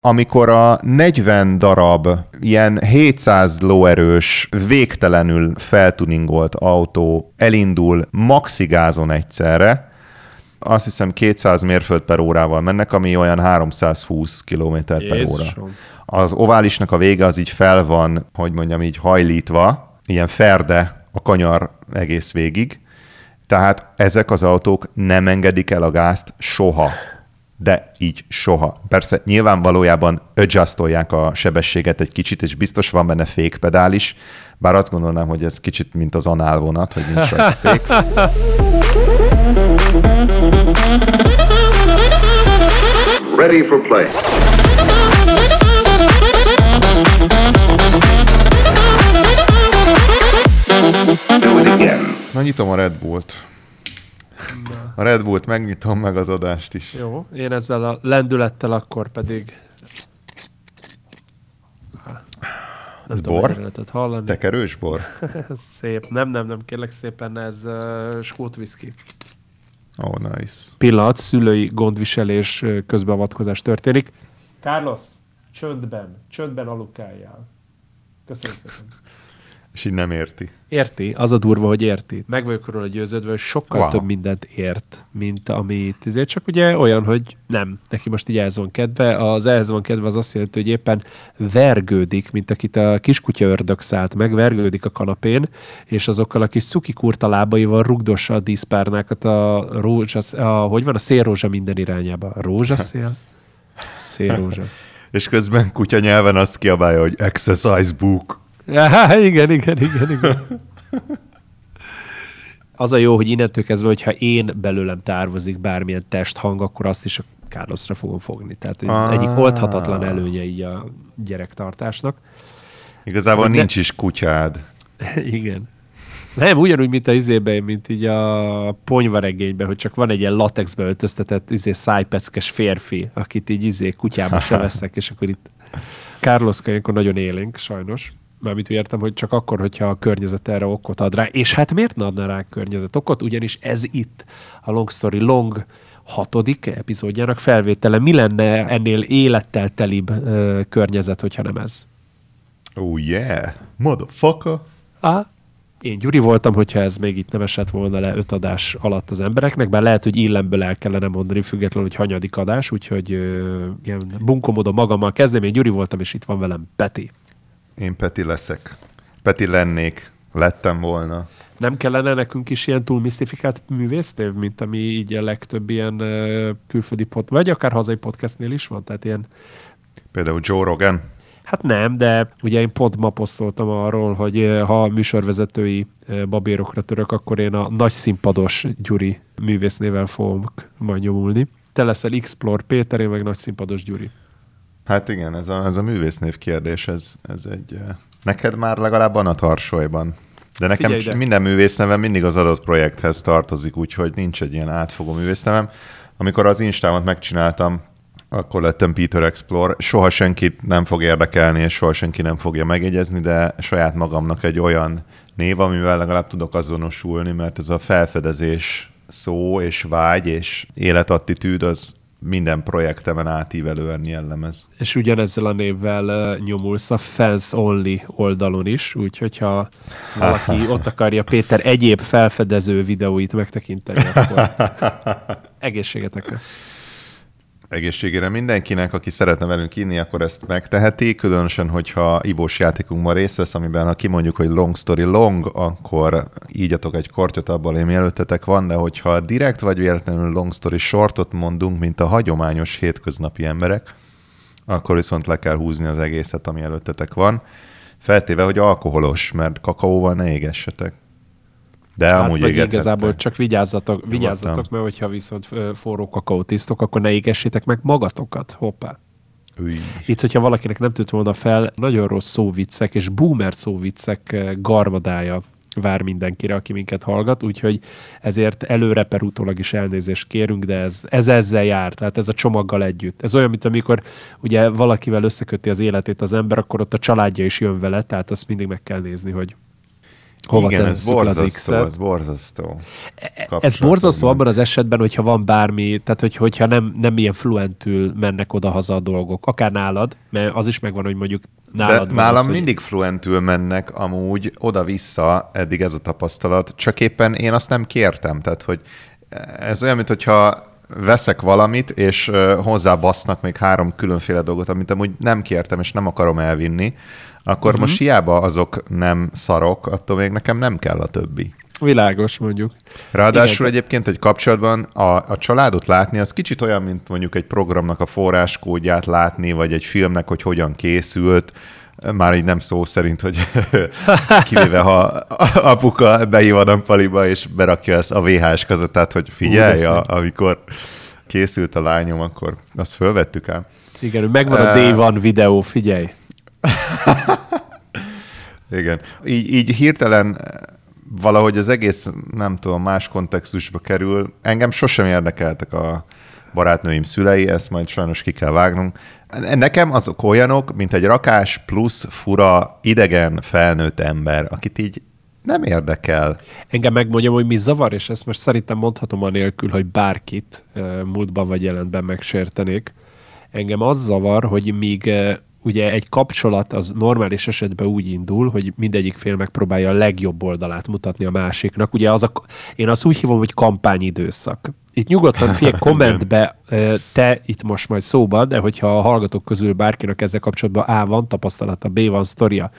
amikor a 40 darab ilyen 700 lóerős, végtelenül feltuningolt autó elindul maxigázon egyszerre, azt hiszem 200 mérföld per órával mennek, ami olyan 320 km per óra. Az oválisnak a vége az így fel van, hogy mondjam így hajlítva, ilyen ferde a kanyar egész végig, tehát ezek az autók nem engedik el a gázt soha de így soha. Persze nyilván valójában adjustolják a sebességet egy kicsit, és biztos van benne fékpedál is, bár azt gondolnám, hogy ez kicsit mint az análvonat, hogy nincs rajta fék. Ready for play. Do it again. Na nyitom a Red Bullt. A Red Bullt megnyitom meg az adást is. Jó, én ezzel a lendülettel akkor pedig... Ez bor? Hallani. Tekerős bor? Szép. Nem, nem, nem, kérlek szépen, ez uh, skót whisky. Oh, nice. Pillanat, szülői gondviselés közbeavatkozás történik. Carlos, csöndben, csöndben alukáljál. Köszönöm szépen. És így nem érti. Érti, az a durva, hogy érti. Meg vagyok róla győződve, hogy sokkal wow. több mindent ért, mint amit ezért csak ugye olyan, hogy nem, neki most így ehhez van kedve. Az ehhez van kedve az azt jelenti, hogy éppen vergődik, mint akit a kiskutya ördög szállt meg, vergődik a kanapén, és azokkal a kis cuki kurta lábaival rugdossa a díszpárnákat a rózsa, a, hogy van a szélrózsa minden irányába. Rózsaszél? Szélrózsa. és közben kutya nyelven azt kiabálja, hogy exercise book. Igen, igen, igen, igen. Az a jó, hogy innentől kezdve, hogyha én belőlem tárvozik bármilyen testhang, akkor azt is a Carlosra fogom fogni. Tehát ez ah. egyik oldhatatlan előnye így a gyerektartásnak. Igazából De... nincs is kutyád. igen. Nem, ugyanúgy, mint a izében, mint így a ponyvaregényben, hogy csak van egy ilyen latexbe öltöztetett izé szájpeckes férfi, akit így izé kutyába se veszek, és akkor itt Carlos ilyenkor nagyon élénk, sajnos mármint úgy értem, hogy csak akkor, hogyha a környezet erre okot ad rá. És hát miért ne adna rá a környezet okot? Ugyanis ez itt a Long Story Long hatodik epizódjának felvétele. Mi lenne ennél élettel telibb ö, környezet, hogyha nem ez? Oh yeah, motherfucker! Ah, én Gyuri voltam, hogyha ez még itt nem esett volna le öt adás alatt az embereknek, bár lehet, hogy illemből el kellene mondani, függetlenül, hogy hanyadik adás, úgyhogy ö, ilyen bunkomodom magammal kezdem. Én Gyuri voltam, és itt van velem Peti. Én Peti leszek. Peti lennék. Lettem volna. Nem kellene nekünk is ilyen túl misztifikált művésztév, mint ami így a legtöbb ilyen külföldi pod, vagy akár hazai podcastnél is van, tehát ilyen... Például Joe Rogan? Hát nem, de ugye én podmaposztoltam arról, hogy ha műsorvezetői babérokra török, akkor én a nagy színpados Gyuri művésznével fogom majd nyomulni. Te leszel Explore Péter, én meg nagy színpados Gyuri. Hát igen, ez a, ez a művésznév kérdés, ez, ez egy... Neked már legalább van a tarsolyban. De nekem ide. minden művésznevem mindig az adott projekthez tartozik, úgyhogy nincs egy ilyen átfogó művésznevem. Amikor az Instámat megcsináltam, akkor lettem Peter Explore. Soha senkit nem fog érdekelni, és soha senki nem fogja megjegyezni, de saját magamnak egy olyan név, amivel legalább tudok azonosulni, mert ez a felfedezés szó és vágy és életattitűd az minden projektemen átívelően jellemez. És ugyanezzel a névvel nyomulsz a Fans Only oldalon is, úgyhogy ha valaki ott akarja Péter egyéb felfedező videóit megtekinteni, akkor egészségetekre egészségére mindenkinek, aki szeretne velünk inni, akkor ezt megteheti, különösen, hogyha ivós játékunkban részt vesz, amiben ha kimondjuk, hogy long story long, akkor ígyatok egy kortyot abból, ami előttetek van, de hogyha direkt vagy véletlenül long story shortot mondunk, mint a hagyományos hétköznapi emberek, akkor viszont le kell húzni az egészet, ami előttetek van. Feltéve, hogy alkoholos, mert kakaóval ne égessetek. De hát, amúgy vagy igazából csak vigyázzatok, vigyázzatok, mert hogyha viszont forró kakaót isztok, akkor ne égessétek meg magatokat. Hoppá. Új. Itt, hogyha valakinek nem tűnt volna fel, nagyon rossz szóviccek és boomer szóviccek garmadája vár mindenkire, aki minket hallgat, úgyhogy ezért előre per utólag is elnézést kérünk, de ez, ez ezzel jár, tehát ez a csomaggal együtt. Ez olyan, mint amikor ugye valakivel összeköti az életét az ember, akkor ott a családja is jön vele, tehát azt mindig meg kell nézni, hogy hova Igen, ez borzasztó, ez borzasztó. Ez borzasztó abban az esetben, hogyha van bármi, tehát hogy, hogyha nem, nem ilyen fluentül mennek oda-haza a dolgok, akár nálad, mert az is megvan, hogy mondjuk nálad De nálam az, hogy- mindig fluentül mennek amúgy oda-vissza, eddig ez a tapasztalat, csak éppen én azt nem kértem, tehát hogy ez olyan, mint hogyha veszek valamit, és hozzá basznak még három különféle dolgot, amit amúgy nem kértem, és nem akarom elvinni, akkor uh-huh. most hiába azok nem szarok, attól még nekem nem kell a többi. Világos mondjuk. Ráadásul Igen, egyébként egy kapcsolatban a, a családot látni, az kicsit olyan, mint mondjuk egy programnak a forráskódját látni, vagy egy filmnek, hogy hogyan készült, már így nem szó szerint, hogy kivéve ha apuka behív a nappaliba, és berakja ezt a VHS kazettát, hogy figyelj, Ú, de a, amikor készült a lányom, akkor azt fölvettük el. Igen, megvan a Eh, D1 videó, figyelj. Igen. Így, így hirtelen eh, valahogy az egész, nem tudom, más kontextusba kerül. Engem sosem érdekeltek a barátnőim szülei, ezt majd sajnos ki kell vágnunk. Nekem azok olyanok, mint egy rakás plusz fura, idegen, felnőtt ember, akit így nem érdekel. Engem megmondjam, hogy mi zavar, és ezt most szerintem mondhatom anélkül, hogy bárkit uh, múltban vagy jelentben megsértenék. Engem az zavar, hogy míg uh, ugye egy kapcsolat az normális esetben úgy indul, hogy mindegyik fél megpróbálja a legjobb oldalát mutatni a másiknak. Ugye az a, én azt úgy hívom, hogy kampányidőszak. Itt nyugodtan figyelj, kommentbe te itt most majd szóba, de hogyha a hallgatók közül bárkinek ezzel kapcsolatban A van tapasztalata, B van sztoria,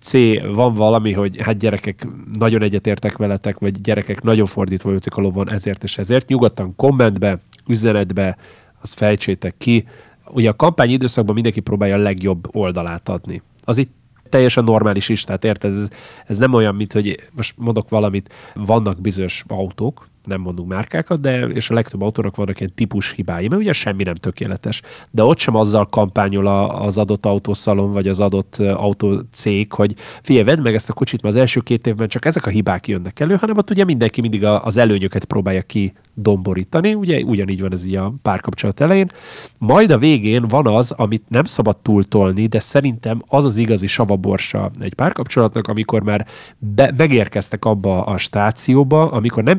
C van valami, hogy hát gyerekek nagyon egyetértek veletek, vagy gyerekek nagyon fordítva ültök a lovon ezért és ezért, nyugodtan kommentbe, üzenetbe, azt fejtsétek ki. Ugye a kampány időszakban mindenki próbálja a legjobb oldalát adni. Az itt teljesen normális is, tehát érted, ez, ez nem olyan, mint hogy most mondok valamit, vannak bizonyos autók, nem mondunk márkákat, de és a legtöbb autónak vannak ilyen típus hibái, mert ugye semmi nem tökéletes. De ott sem azzal kampányol az adott autószalon, vagy az adott autócég, hogy figyelj, vedd meg ezt a kocsit, mert az első két évben csak ezek a hibák jönnek elő, hanem ott ugye mindenki mindig az előnyöket próbálja ki domborítani, ugye ugyanígy van ez így a párkapcsolat elején. Majd a végén van az, amit nem szabad túltolni, de szerintem az az igazi savaborsa egy párkapcsolatnak, amikor már be, megérkeztek abba a stációba, amikor nem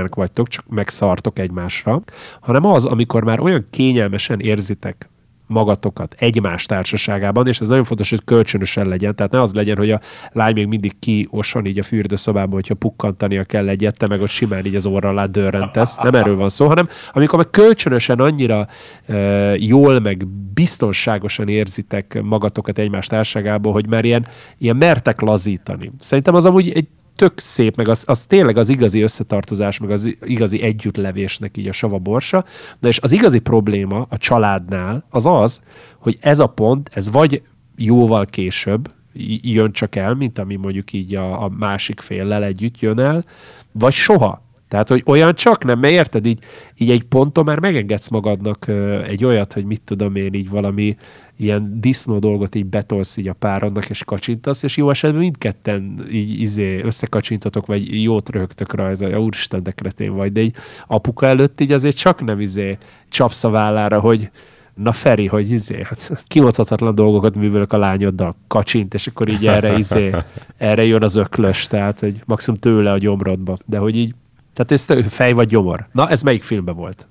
igénytelenek vagytok, csak megszartok egymásra, hanem az, amikor már olyan kényelmesen érzitek magatokat egymás társaságában, és ez nagyon fontos, hogy kölcsönösen legyen, tehát ne az legyen, hogy a lány még mindig kioson így a fürdőszobában, hogyha pukkantania kell egyet, te meg ott simán így az orra alá dörrentesz, nem erről van szó, hanem amikor meg kölcsönösen annyira e, jól, meg biztonságosan érzitek magatokat egymás társaságában, hogy már ilyen, ilyen mertek lazítani. Szerintem az amúgy egy tök szép, meg az, az tényleg az igazi összetartozás, meg az igazi együttlevésnek így a sava borsa. Na és az igazi probléma a családnál az az, hogy ez a pont, ez vagy jóval később jön csak el, mint ami mondjuk így a, a másik féllel együtt jön el, vagy soha. Tehát, hogy olyan csak nem, mert érted, így, így egy ponton már megengedsz magadnak egy olyat, hogy mit tudom én, így valami ilyen disznó dolgot így betolsz így a párodnak, és kacsintasz, és jó esetben mindketten így izé összekacsintotok, vagy jót röhögtök rajta, ja, úristen, de kretén vagy, de így apuka előtt így azért csak nem izé csapsz a vállára, hogy na Feri, hogy izé, hát kimondhatatlan dolgokat művelök a lányoddal, kacsint, és akkor így erre izé, erre jön az öklös, tehát, hogy maximum tőle a gyomrodba, de hogy így, tehát ez tő- fej vagy gyomor. Na, ez melyik filmben volt?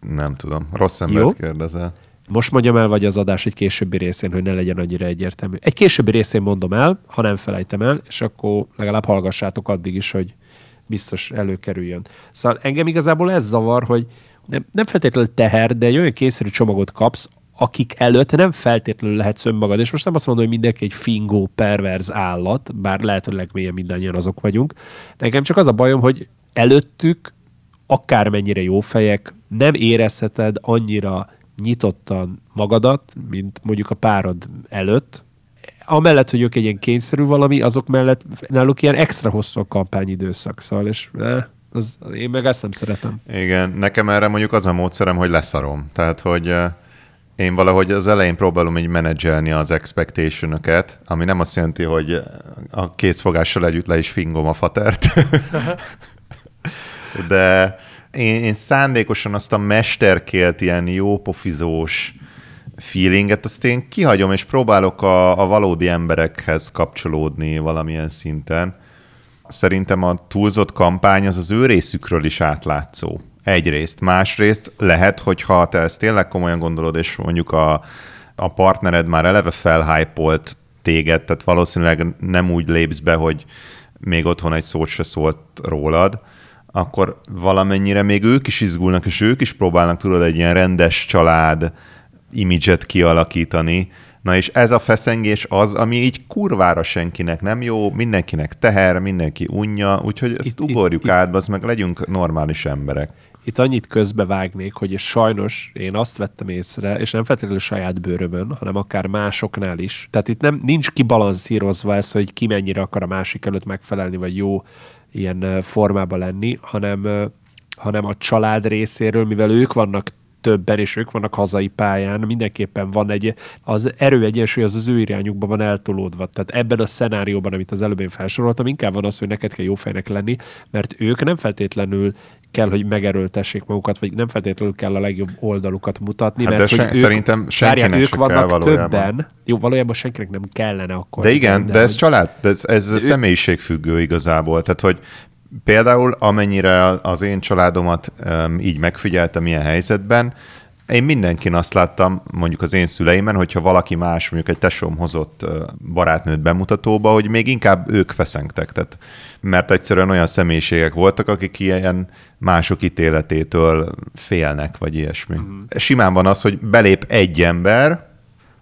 Nem tudom. Rossz embert Jó. kérdezel. Most mondjam el, vagy az adás egy későbbi részén, hogy ne legyen annyira egyértelmű. Egy későbbi részén mondom el, ha nem felejtem el, és akkor legalább hallgassátok addig is, hogy biztos előkerüljön. Szóval engem igazából ez zavar, hogy nem, nem feltétlenül teher, de egy olyan kényszerű csomagot kapsz, akik előtt nem feltétlenül lehetsz önmagad. És most nem azt mondom, hogy mindenki egy fingó, perverz állat, bár lehet, hogy legmélyen mindannyian azok vagyunk. Nekem csak az a bajom, hogy előttük akármennyire jó fejek, nem érezheted annyira nyitottan magadat, mint mondjuk a párod előtt. Amellett, hogy ők egy ilyen kényszerű valami, azok mellett náluk ilyen extra hosszú a kampányidőszak, szóval, és eh, az, én meg ezt nem szeretem. Igen, nekem erre mondjuk az a módszerem, hogy leszarom. Tehát, hogy eh, én valahogy az elején próbálom így menedzselni az expectation ami nem azt jelenti, hogy a kézfogással együtt le is fingom a fatert. De én, én szándékosan azt a mesterkélt ilyen jópofizós feelinget, azt én kihagyom, és próbálok a, a valódi emberekhez kapcsolódni valamilyen szinten. Szerintem a túlzott kampány az az ő részükről is átlátszó. Egyrészt. Másrészt lehet, hogyha te ezt tényleg komolyan gondolod, és mondjuk a, a partnered már eleve felhypolt téged, tehát valószínűleg nem úgy lépsz be, hogy még otthon egy szót se szólt rólad, akkor valamennyire még ők is izgulnak, és ők is próbálnak, tudod, egy ilyen rendes család imidzset kialakítani. Na és ez a feszengés az, ami így kurvára senkinek nem jó, mindenkinek teher, mindenki unja, úgyhogy ezt itt, ugorjuk itt, át, az meg legyünk normális emberek. Itt annyit közbevágnék, hogy sajnos én azt vettem észre, és nem feltétlenül saját bőrömön, hanem akár másoknál is. Tehát itt nem nincs kibalanszírozva ez, hogy ki mennyire akar a másik előtt megfelelni, vagy jó ilyen formában lenni, hanem, hanem a család részéről, mivel ők vannak többen, és ők vannak hazai pályán, mindenképpen van egy, az erőegyensúly az az ő irányukban van eltolódva. Tehát ebben a szenárióban, amit az előbb én felsoroltam, inkább van az, hogy neked kell jó fejnek lenni, mert ők nem feltétlenül kell, hogy megerőltessék magukat, vagy nem feltétlenül kell a legjobb oldalukat mutatni, hát mert de hogy ők, szerintem senkinek várják, ők vannak kell valójában. többen. Jó, valójában senkinek nem kellene akkor. De igen, de, de ez család, de ez, ez ő... személyiségfüggő igazából. Tehát, hogy például amennyire az én családomat um, így megfigyeltem ilyen helyzetben, én mindenkin azt láttam, mondjuk az én szüleimen, hogyha valaki más, mondjuk egy tesóm hozott barátnőt bemutatóba, hogy még inkább ők feszengtek. Tehát, mert egyszerűen olyan személyiségek voltak, akik ilyen mások ítéletétől félnek, vagy ilyesmi. Uh-huh. Simán van az, hogy belép egy ember,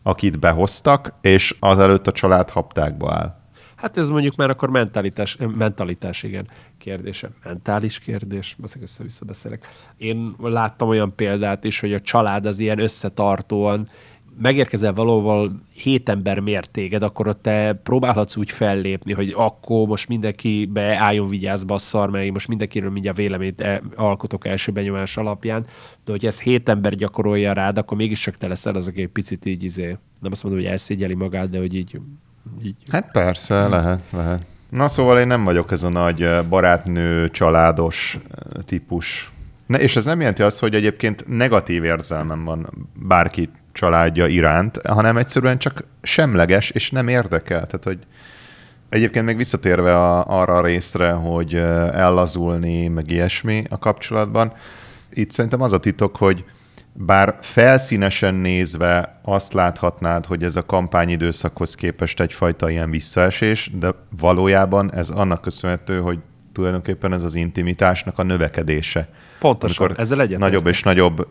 akit behoztak, és azelőtt a család haptákba áll. Hát ez mondjuk már akkor mentalitás, mentalitás igen, kérdése. Mentális kérdés, beszélek össze-vissza beszélek. Én láttam olyan példát is, hogy a család az ilyen összetartóan megérkezel valóval hét ember mért téged, akkor ott te próbálhatsz úgy fellépni, hogy akkor most mindenki beálljon vigyázba a szar, mert én most mindenkiről mindjárt véleményt e- alkotok első benyomás alapján, de hogy ezt hét ember gyakorolja rád, akkor mégiscsak te leszel az, aki egy picit így izé, nem azt mondom, hogy elszégyeli magát, de hogy így így. Hát persze, hmm. lehet, lehet. Na szóval én nem vagyok ez a nagy barátnő, családos típus. Ne, és ez nem jelenti azt, hogy egyébként negatív érzelmem van bárki családja iránt, hanem egyszerűen csak semleges, és nem érdekel. Tehát, hogy egyébként még visszatérve a, arra a részre, hogy ellazulni, meg ilyesmi a kapcsolatban, itt szerintem az a titok, hogy bár felszínesen nézve azt láthatnád, hogy ez a kampányidőszakhoz képest egyfajta ilyen visszaesés, de valójában ez annak köszönhető, hogy tulajdonképpen ez az intimitásnak a növekedése. Pontosan, Amikor ezzel egyetlen. Nagyobb és nagyobb,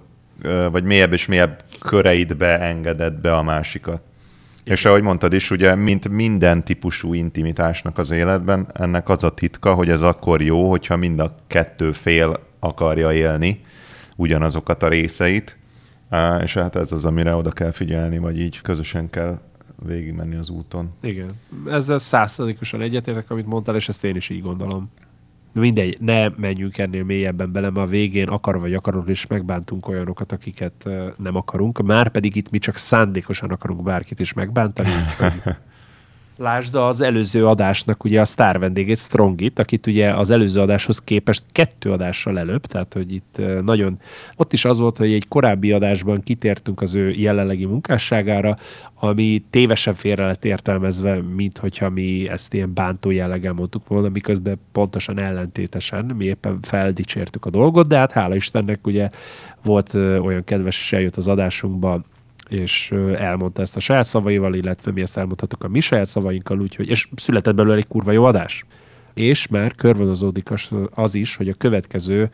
vagy mélyebb és mélyebb köreidbe engedett be a másikat. Igen. És ahogy mondtad is, ugye, mint minden típusú intimitásnak az életben, ennek az a titka, hogy ez akkor jó, hogyha mind a kettő fél akarja élni, ugyanazokat a részeit, és hát ez az, amire oda kell figyelni, vagy így közösen kell végigmenni az úton. Igen. Ezzel százszerzékosan egyetértek, amit mondtál, és ezt én is így gondolom. Mindegy, ne menjünk ennél mélyebben bele, mert a végén akar vagy akarod is megbántunk olyanokat, akiket nem akarunk. Már pedig itt mi csak szándékosan akarunk bárkit is megbántani. Lásd az előző adásnak ugye a sztár vendégét, Strongit, akit ugye az előző adáshoz képest kettő adással előbb, tehát hogy itt nagyon, ott is az volt, hogy egy korábbi adásban kitértünk az ő jelenlegi munkásságára, ami tévesen félre lett értelmezve, mint hogyha mi ezt ilyen bántó jelleggel mondtuk volna, miközben pontosan ellentétesen, mi éppen feldicsértük a dolgot, de hát hála Istennek ugye volt olyan kedves, és eljött az adásunkba és elmondta ezt a saját szavaival, illetve mi ezt elmondhatok a mi saját szavainkkal, úgyhogy, és született belőle egy kurva jó adás. És már körvonozódik az is, hogy a következő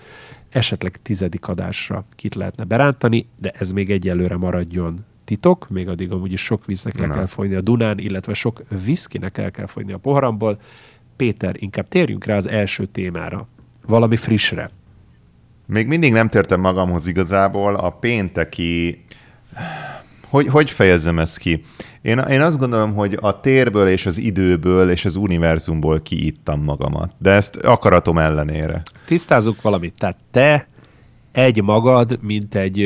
esetleg tizedik adásra kit lehetne berántani, de ez még egyelőre maradjon titok, még addig amúgy is sok víznek el kell folyni a Dunán, illetve sok viszkinek el kell folyni a poharamból. Péter, inkább térjünk rá az első témára, valami frissre. Még mindig nem tértem magamhoz igazából a pénteki hogy, hogy fejezzem ezt ki? Én, én azt gondolom, hogy a térből és az időből és az univerzumból kiittam magamat, de ezt akaratom ellenére. Tisztázunk valamit. Tehát te egy magad, mint egy,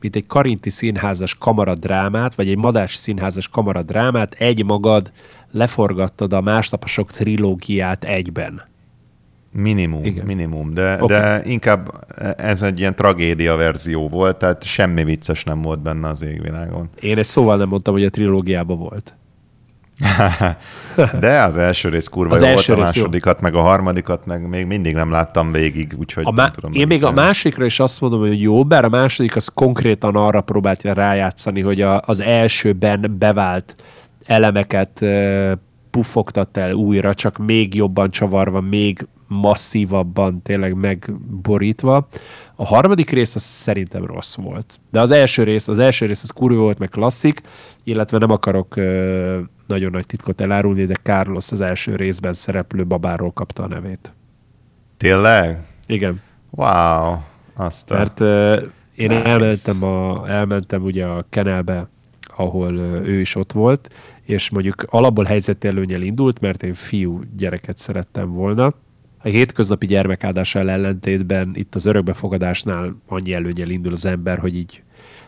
mint egy karinti színházas kamaradrámát, vagy egy madás színházas kamaradrámát, egy magad leforgattad a másnaposok trilógiát egyben. Minimum, Igen. minimum, de, okay. de inkább ez egy ilyen tragédia verzió volt, tehát semmi vicces nem volt benne az égvilágon. Én egy szóval nem mondtam, hogy a trilógiában volt. De az első rész kurva az jó első volt, a másodikat, jó. meg a harmadikat, meg még mindig nem láttam végig, úgyhogy a má- tudom. Én még a másikra is azt mondom, hogy jó, bár a második az konkrétan arra próbált rájátszani, hogy a, az elsőben bevált elemeket puffogtat el újra, csak még jobban csavarva, még masszívabban tényleg megborítva. A harmadik rész az szerintem rossz volt. De az első rész, az első rész az kurva volt, meg klasszik, illetve nem akarok ö, nagyon nagy titkot elárulni, de Carlos az első részben szereplő babáról kapta a nevét. Tényleg? Igen. Wow. Azt a... Mert ö, én nice. elmentem, a, elmentem ugye a Kenelbe, ahol ö, ő is ott volt, és mondjuk alapból helyzetelőnyel indult, mert én fiú gyereket szerettem volna, a hétköznapi gyermekáldással ellentétben itt az örökbefogadásnál annyi előnyel indul az ember, hogy így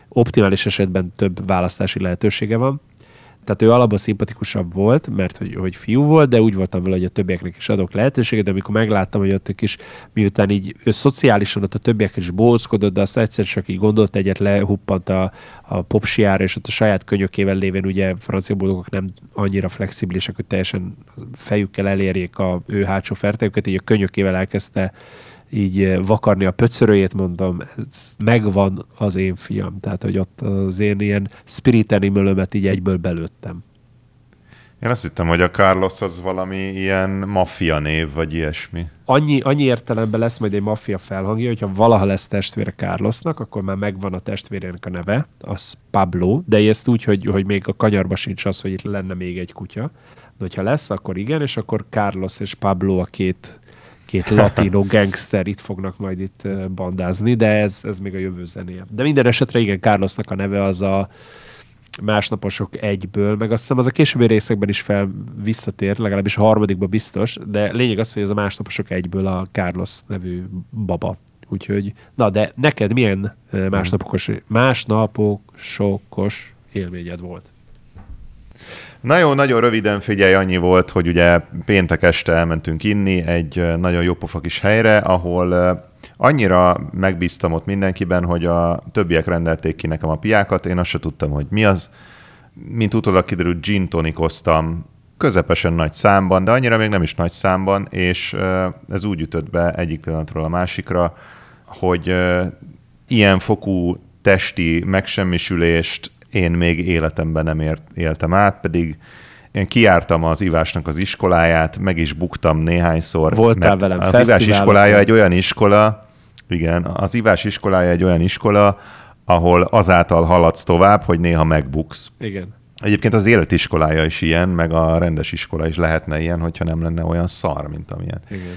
optimális esetben több választási lehetősége van. Tehát ő alapban szimpatikusabb volt, mert hogy, hogy fiú volt, de úgy voltam vele, hogy a többieknek is adok lehetőséget, de amikor megláttam, hogy ott is, miután így ő szociálisan ott a többiek is bóckodott, de azt egyszer csak így gondolt egyet, lehuppant a, a popsiára, és ott a saját könyökével lévén ugye francia boldogok nem annyira flexibilisek, hogy teljesen fejükkel elérjék a ő hátsó fertőket, így a könyökével elkezdte így eh, vakarni a pöcörőjét, mondom, ez megvan az én fiam. Tehát, hogy ott az én ilyen spirit animalömet így egyből belőttem. Én azt hittem, hogy a Carlos az valami ilyen maffia név, vagy ilyesmi. Annyi, annyi értelemben lesz majd egy maffia felhangja, hogyha valaha lesz testvére Carlosnak, akkor már megvan a testvérének a neve, az Pablo, de ezt úgy, hogy, hogy még a kanyarba sincs az, hogy itt lenne még egy kutya. De hogyha lesz, akkor igen, és akkor Carlos és Pablo a két két latino gangster itt fognak majd itt bandázni, de ez, ez még a jövő zenéje. De minden esetre igen, Carlosnak a neve az a másnaposok egyből, meg azt hiszem az a későbbi részekben is fel visszatér, legalábbis a harmadikban biztos, de lényeg az, hogy ez a másnaposok egyből a Carlos nevű baba. Úgyhogy, na de neked milyen másnapokos, másnaposokos élményed volt? Na jó, nagyon röviden figyelj, annyi volt, hogy ugye péntek este elmentünk inni egy nagyon jó kis helyre, ahol annyira megbíztam ott mindenkiben, hogy a többiek rendelték ki nekem a piákat, én azt se tudtam, hogy mi az. Mint utólag kiderült, gin tonikoztam közepesen nagy számban, de annyira még nem is nagy számban, és ez úgy ütött be egyik pillanatról a másikra, hogy ilyen fokú testi megsemmisülést én még életemben nem ért, éltem át, pedig én kiártam az ivásnak az iskoláját, meg is buktam néhányszor. Voltál velem Az ivás iskolája egy olyan iskola, igen, az ivás iskolája egy olyan iskola, ahol azáltal haladsz tovább, hogy néha megbuksz. Igen. Egyébként az életiskolája is ilyen, meg a rendes iskola is lehetne ilyen, hogyha nem lenne olyan szar, mint amilyen. Igen.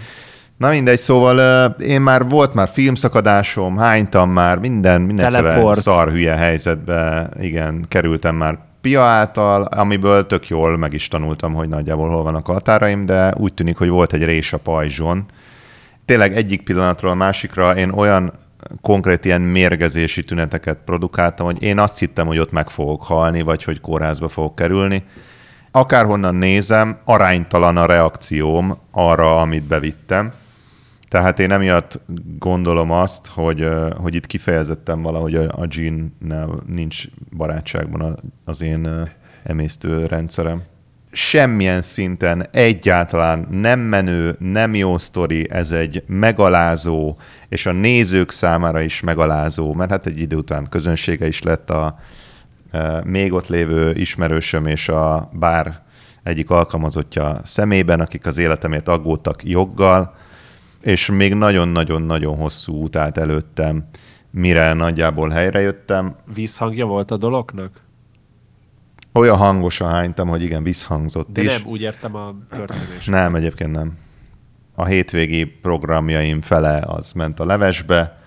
Na mindegy, szóval én már volt már filmszakadásom, hánytam már, minden, mindenféle szar hülye helyzetbe, igen, kerültem már Pia által, amiből tök jól meg is tanultam, hogy nagyjából hol vannak a határaim, de úgy tűnik, hogy volt egy rés a pajzson. Tényleg egyik pillanatról a másikra én olyan konkrét ilyen mérgezési tüneteket produkáltam, hogy én azt hittem, hogy ott meg fogok halni, vagy hogy kórházba fogok kerülni. Akárhonnan nézem, aránytalan a reakcióm arra, amit bevittem tehát én emiatt gondolom azt, hogy, hogy itt kifejezetten valahogy a, Jean-nel nincs barátságban az én emésztő rendszerem. Semmilyen szinten egyáltalán nem menő, nem jó sztori, ez egy megalázó, és a nézők számára is megalázó, mert hát egy idő után közönsége is lett a, még ott lévő ismerősöm és a bár egyik alkalmazottja szemében, akik az életemért aggódtak joggal, és még nagyon-nagyon-nagyon hosszú út állt előttem, mire nagyjából helyre jöttem. Vízhangja volt a dolognak? Olyan hangosan hánytam, hogy igen, visszhangzott De is. nem, úgy értem a történés. Nem, egyébként nem. A hétvégi programjaim fele az ment a levesbe,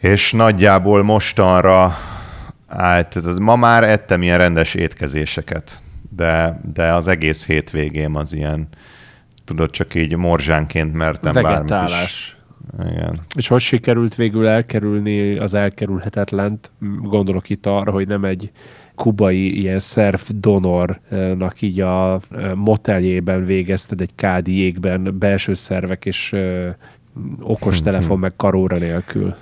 és nagyjából mostanra állt, ma már ettem ilyen rendes étkezéseket, de, de az egész hétvégém az ilyen tudod, csak így morzsánként mertem Vegetálás. bármit is. Igen. És hogy sikerült végül elkerülni az elkerülhetetlent? Gondolok itt arra, hogy nem egy kubai ilyen surf donornak így a moteljében végezted egy kádi jégben belső szervek és okos telefon meg karóra nélkül.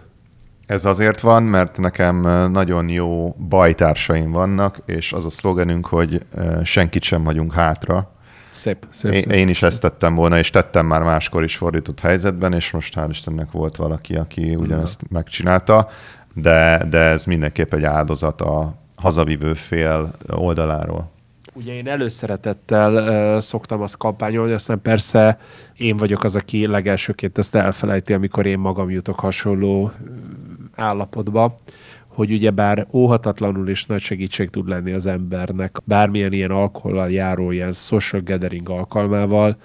Ez azért van, mert nekem nagyon jó bajtársaim vannak, és az a szlogenünk, hogy senkit sem hagyunk hátra. Szép, szép, én, szép, én is szép. ezt tettem volna, és tettem már máskor is fordított helyzetben, és most hál' Istennek volt valaki, aki ugyanezt Na. megcsinálta, de, de ez mindenképp egy áldozat a hazavívő fél oldaláról. Ugye én előszeretettel uh, szoktam azt kampányolni, aztán persze én vagyok az, aki legelsőként ezt elfelejti, amikor én magam jutok hasonló állapotba, hogy ugyebár óhatatlanul is nagy segítség tud lenni az embernek, bármilyen ilyen alkohollal járó ilyen social gathering alkalmával,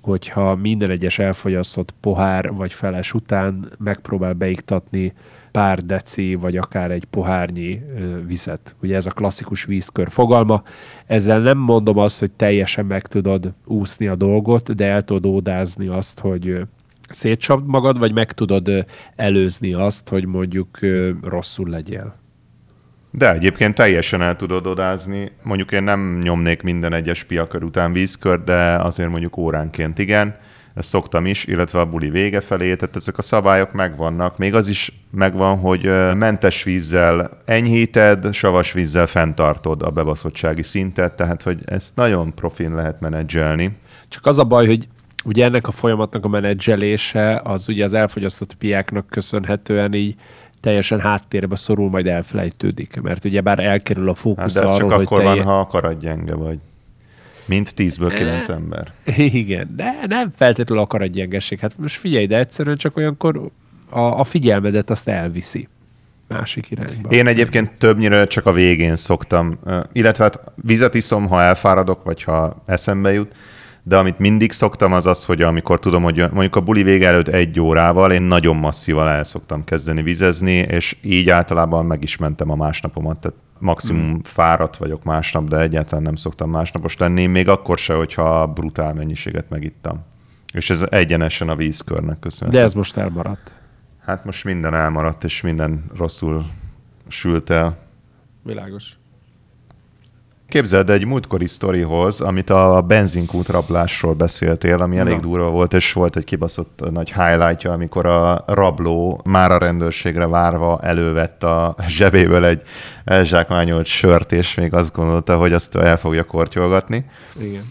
hogyha minden egyes elfogyasztott pohár vagy feles után megpróbál beiktatni pár deci, vagy akár egy pohárnyi vizet. Ugye ez a klasszikus vízkör fogalma. Ezzel nem mondom azt, hogy teljesen meg tudod úszni a dolgot, de el tudod ódázni azt, hogy szétcsapd magad, vagy meg tudod előzni azt, hogy mondjuk rosszul legyél. De egyébként teljesen el tudod odázni. Mondjuk én nem nyomnék minden egyes piakör után vízkör, de azért mondjuk óránként igen ezt szoktam is, illetve a buli vége felé, tehát ezek a szabályok megvannak. Még az is megvan, hogy mentes vízzel enyhíted, savas vízzel fenntartod a bebaszottsági szintet, tehát hogy ezt nagyon profin lehet menedzselni. Csak az a baj, hogy ugye ennek a folyamatnak a menedzselése az ugye az elfogyasztott piáknak köszönhetően így teljesen háttérbe szorul, majd elfelejtődik, mert ugye bár elkerül a fókusz hát de arról, csak akkor telje... van, ha akarat gyenge vagy. Mint tízből kilenc ember. Igen, de nem feltétlenül akar egy gyengesség. Hát most figyelj, de egyszerűen csak olyankor a, a figyelmedet azt elviszi másik irányba. Én egyébként többnyire csak a végén szoktam, illetve hát vizet iszom, ha elfáradok, vagy ha eszembe jut, de amit mindig szoktam az az, hogy amikor tudom, hogy mondjuk a buli vége előtt egy órával én nagyon masszíval el szoktam kezdeni vizezni, és így általában meg is mentem a másnapomat, tehát maximum hmm. fáradt vagyok másnap, de egyáltalán nem szoktam másnapos lenni, még akkor se, hogyha brutál mennyiséget megittam. És ez egyenesen a vízkörnek köszönhető. De ez most elmaradt. Hát most minden elmaradt, és minden rosszul sült el. Világos. Képzeld egy múltkori sztorihoz, amit a benzinkút rablásról beszéltél, ami elég Na. durva volt, és volt egy kibaszott nagy highlightja, amikor a rabló már a rendőrségre várva elővett a zsebéből egy elzsákmányolt sört, és még azt gondolta, hogy azt el fogja kortyolgatni. Igen.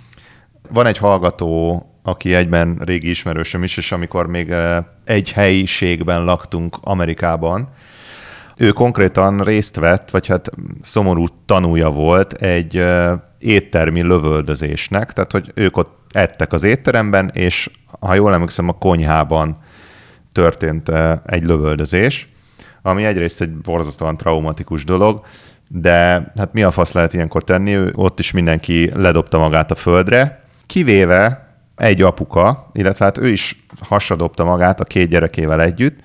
Van egy hallgató, aki egyben régi ismerősöm is, és amikor még egy helyiségben laktunk Amerikában, ő konkrétan részt vett, vagy hát szomorú tanúja volt egy éttermi lövöldözésnek, tehát hogy ők ott ettek az étteremben, és ha jól emlékszem, a konyhában történt egy lövöldözés, ami egyrészt egy borzasztóan traumatikus dolog, de hát mi a fasz lehet ilyenkor tenni? Ott is mindenki ledobta magát a földre, kivéve egy apuka, illetve hát ő is hasadobta magát a két gyerekével együtt,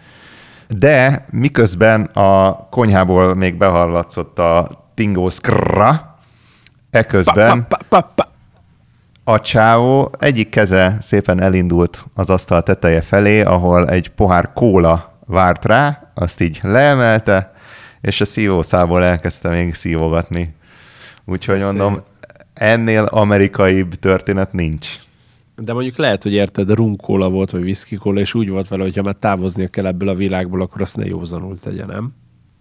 de miközben a konyhából még behallatszott a tingószkrra, eközben pa, pa, pa, a csávó egyik keze szépen elindult az asztal teteje felé, ahol egy pohár kóla várt rá, azt így leemelte, és a szívószából elkezdte még szívogatni. Úgyhogy mondom, ennél amerikaibb történet nincs. De mondjuk lehet, hogy érted, runkóla volt, vagy viszkikóla, és úgy volt vele, hogy ha már távoznia kell ebből a világból, akkor azt ne józanul tegye, nem?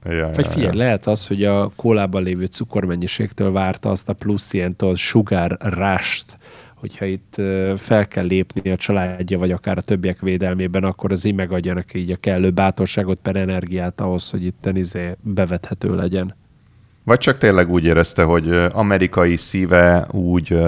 Ja, vagy figyelj, ja, ja. lehet az, hogy a kólában lévő cukormennyiségtől várta azt a plusz ilyen sugár rást, hogyha itt fel kell lépni a családja, vagy akár a többiek védelmében, akkor az így megadja neki így a kellő bátorságot per energiát ahhoz, hogy itt izé bevethető legyen. Vagy csak tényleg úgy érezte, hogy amerikai szíve úgy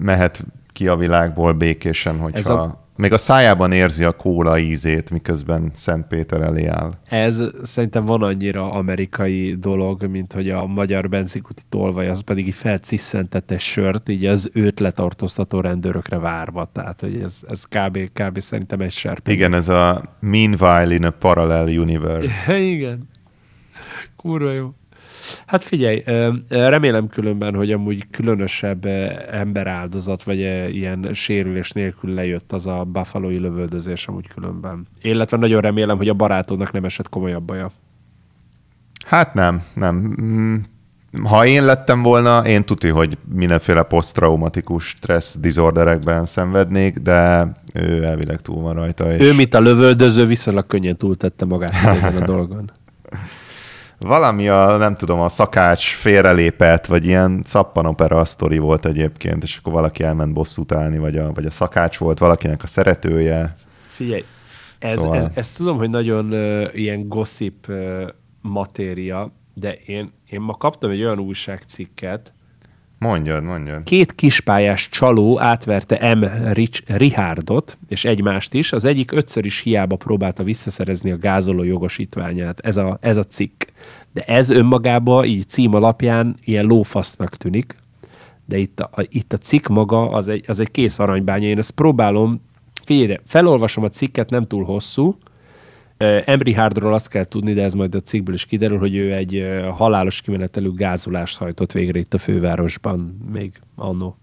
mehet ki a világból békésen, hogyha ez a... még a szájában érzi a kóla ízét, miközben Szent Péter elé áll. Ez szerintem van annyira amerikai dolog, mint hogy a magyar benzikuti tolvaj, az pedig így felcisszentette sört, így az őt letartóztató rendőrökre várva. Tehát, hogy ez, ez kb, kb. szerintem egy serpe. Igen, ez a meanwhile in a parallel universe. Igen. Kurva jó. Hát figyelj, remélem különben, hogy amúgy különösebb emberáldozat, vagy ilyen sérülés nélkül lejött az a buffalo lövöldözés amúgy különben. Illetve nagyon remélem, hogy a barátodnak nem esett komolyabb baja. Hát nem, nem. Mm, Ha én lettem volna, én tuti, hogy mindenféle posztraumatikus stressz disorderekben szenvednék, de ő elvileg túl van rajta. És... Ő, mint a lövöldöző, viszonylag könnyen túltette magát ezen a dolgon. Valami a, nem tudom, a szakács félrelépett, vagy ilyen szappanopera sztori volt egyébként, és akkor valaki elment bosszút állni, vagy a, vagy a szakács volt valakinek a szeretője. Figyelj, ez, szóval... ez, ez tudom, hogy nagyon uh, ilyen gossip uh, matéria, de én, én ma kaptam egy olyan újságcikket, Mondjad, mondjad. Két kispályás csaló átverte M. Rich, Richardot, és egymást is. Az egyik ötször is hiába próbálta visszaszerezni a gázoló jogosítványát. Ez a, ez a cikk. De ez önmagában így cím alapján ilyen lófasznak tűnik. De itt a, itt a cikk maga az egy, az egy kész aranybánya. Én ezt próbálom, figyelj, felolvasom a cikket, nem túl hosszú, Embry Hardról azt kell tudni, de ez majd a cikkből is kiderül, hogy ő egy halálos kimenetelő gázolást hajtott végre itt a fővárosban, még annó.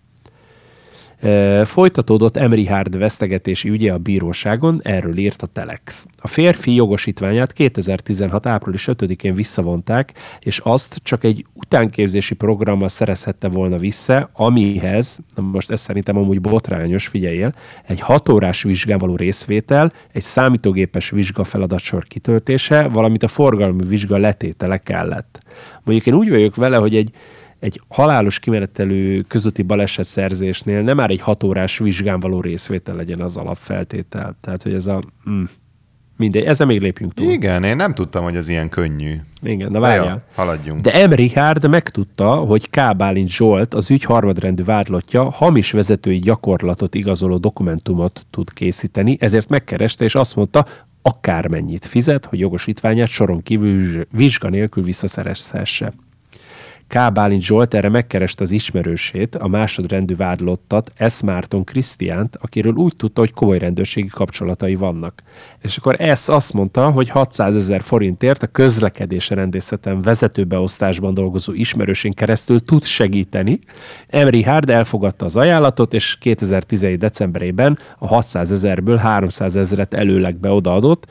Folytatódott Emery Hard vesztegetési ügye a bíróságon, erről írt a Telex. A férfi jogosítványát 2016. április 5-én visszavonták, és azt csak egy utánképzési programmal szerezhette volna vissza, amihez, most ez szerintem amúgy botrányos, figyeljél, egy hatórás vizsgán való részvétel, egy számítógépes vizsga feladatsor kitöltése, valamint a forgalmi vizsga letétele kellett. Mondjuk én úgy vagyok vele, hogy egy egy halálos kimenetelő közötti baleset szerzésnél nem már egy hatórás vizsgán való részvétel legyen az alapfeltétel. Tehát, hogy ez a... Mm, mindegy, ezzel még lépjünk túl. Igen, én nem tudtam, hogy az ilyen könnyű. Igen, na várjál. Jó, haladjunk. De M. Richard megtudta, hogy K. Bálint Zsolt, az ügy harmadrendű vádlottja, hamis vezetői gyakorlatot igazoló dokumentumot tud készíteni, ezért megkereste, és azt mondta, akármennyit fizet, hogy jogosítványát soron kívül vizsga nélkül visszaszerezhesse. K. Bálint Zsolt erre megkereste az ismerősét, a másodrendű vádlottat, S. Márton Krisztiánt, akiről úgy tudta, hogy komoly rendőrségi kapcsolatai vannak. És akkor S. azt mondta, hogy 600 ezer forintért a közlekedés rendészeten vezetőbeosztásban dolgozó ismerősén keresztül tud segíteni. Emery Hard elfogadta az ajánlatot, és 2017. decemberében a 600 ezerből 300 ezeret előlegbe odaadott,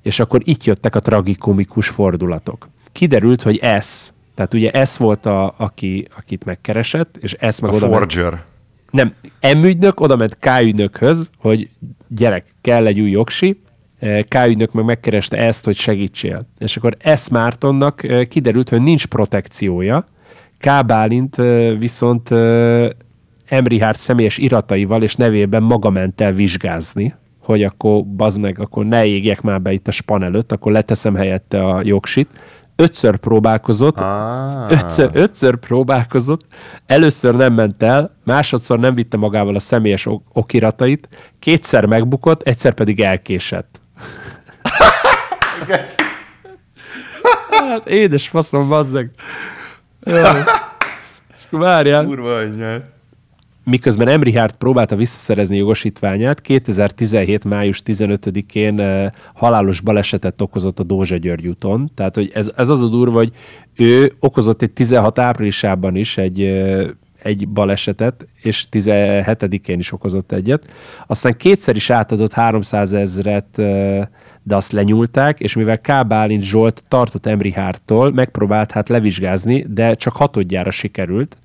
és akkor itt jöttek a tragikomikus fordulatok. Kiderült, hogy S tehát ugye ez volt, a, aki, akit megkeresett, és ez meg a oda forger. Ment, nem, M ügynök oda ment K ügynökhöz, hogy gyerek, kell egy új jogsi, K ügynök meg megkereste ezt, hogy segítsél. És akkor S. Mártonnak eh, kiderült, hogy nincs protekciója, K. Bálint eh, viszont Emrihárd személyes irataival és nevében maga ment el vizsgázni, hogy akkor bazd meg, akkor ne égjek már be itt a span előtt, akkor leteszem helyette a jogsit ötször próbálkozott, ah. ötször, ötször próbálkozott, először nem ment el, másodszor nem vitte magával a személyes okiratait, kétszer megbukott, egyszer pedig elkésett. hát édes faszom, bazzeg. Várjál. Kurva anyját miközben Emrihart próbálta visszaszerezni jogosítványát, 2017. május 15-én uh, halálos balesetet okozott a Dózsa György úton. Tehát, hogy ez, ez az a durva, hogy ő okozott egy 16 áprilisában is egy, uh, egy balesetet, és 17-én is okozott egyet. Aztán kétszer is átadott 300 ezret, uh, de azt lenyúlták, és mivel K. Bálint Zsolt tartott Emrihártól, megpróbált hát levizsgázni, de csak hatodjára sikerült,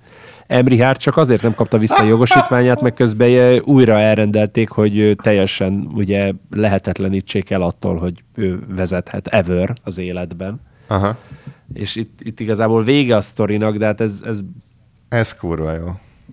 Emrihár csak azért nem kapta vissza a jogosítványát, meg közben újra elrendelték, hogy teljesen ugye lehetetlenítsék el attól, hogy ő vezethet ever az életben. Aha. És itt, itt igazából vége a sztorinak, de hát ez... Ez, ez kurva jó.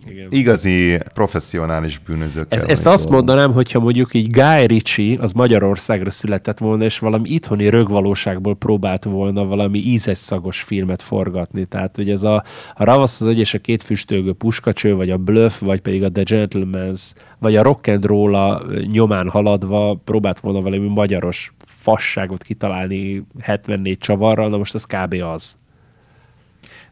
Igen. Igazi professzionális bűnözők. Ez, ezt azt volna. mondanám, hogyha mondjuk így Guy Ritchie az Magyarországra született volna, és valami itthoni rögvalóságból próbált volna valami ízes szagos filmet forgatni. Tehát, hogy ez a, a Ravasz az és a két füstölgő puskacső, vagy a Bluff, vagy pedig a The Gentleman's, vagy a Rock and Roll a nyomán haladva próbált volna valami magyaros fasságot kitalálni 74 csavarral, na most ez kb. az.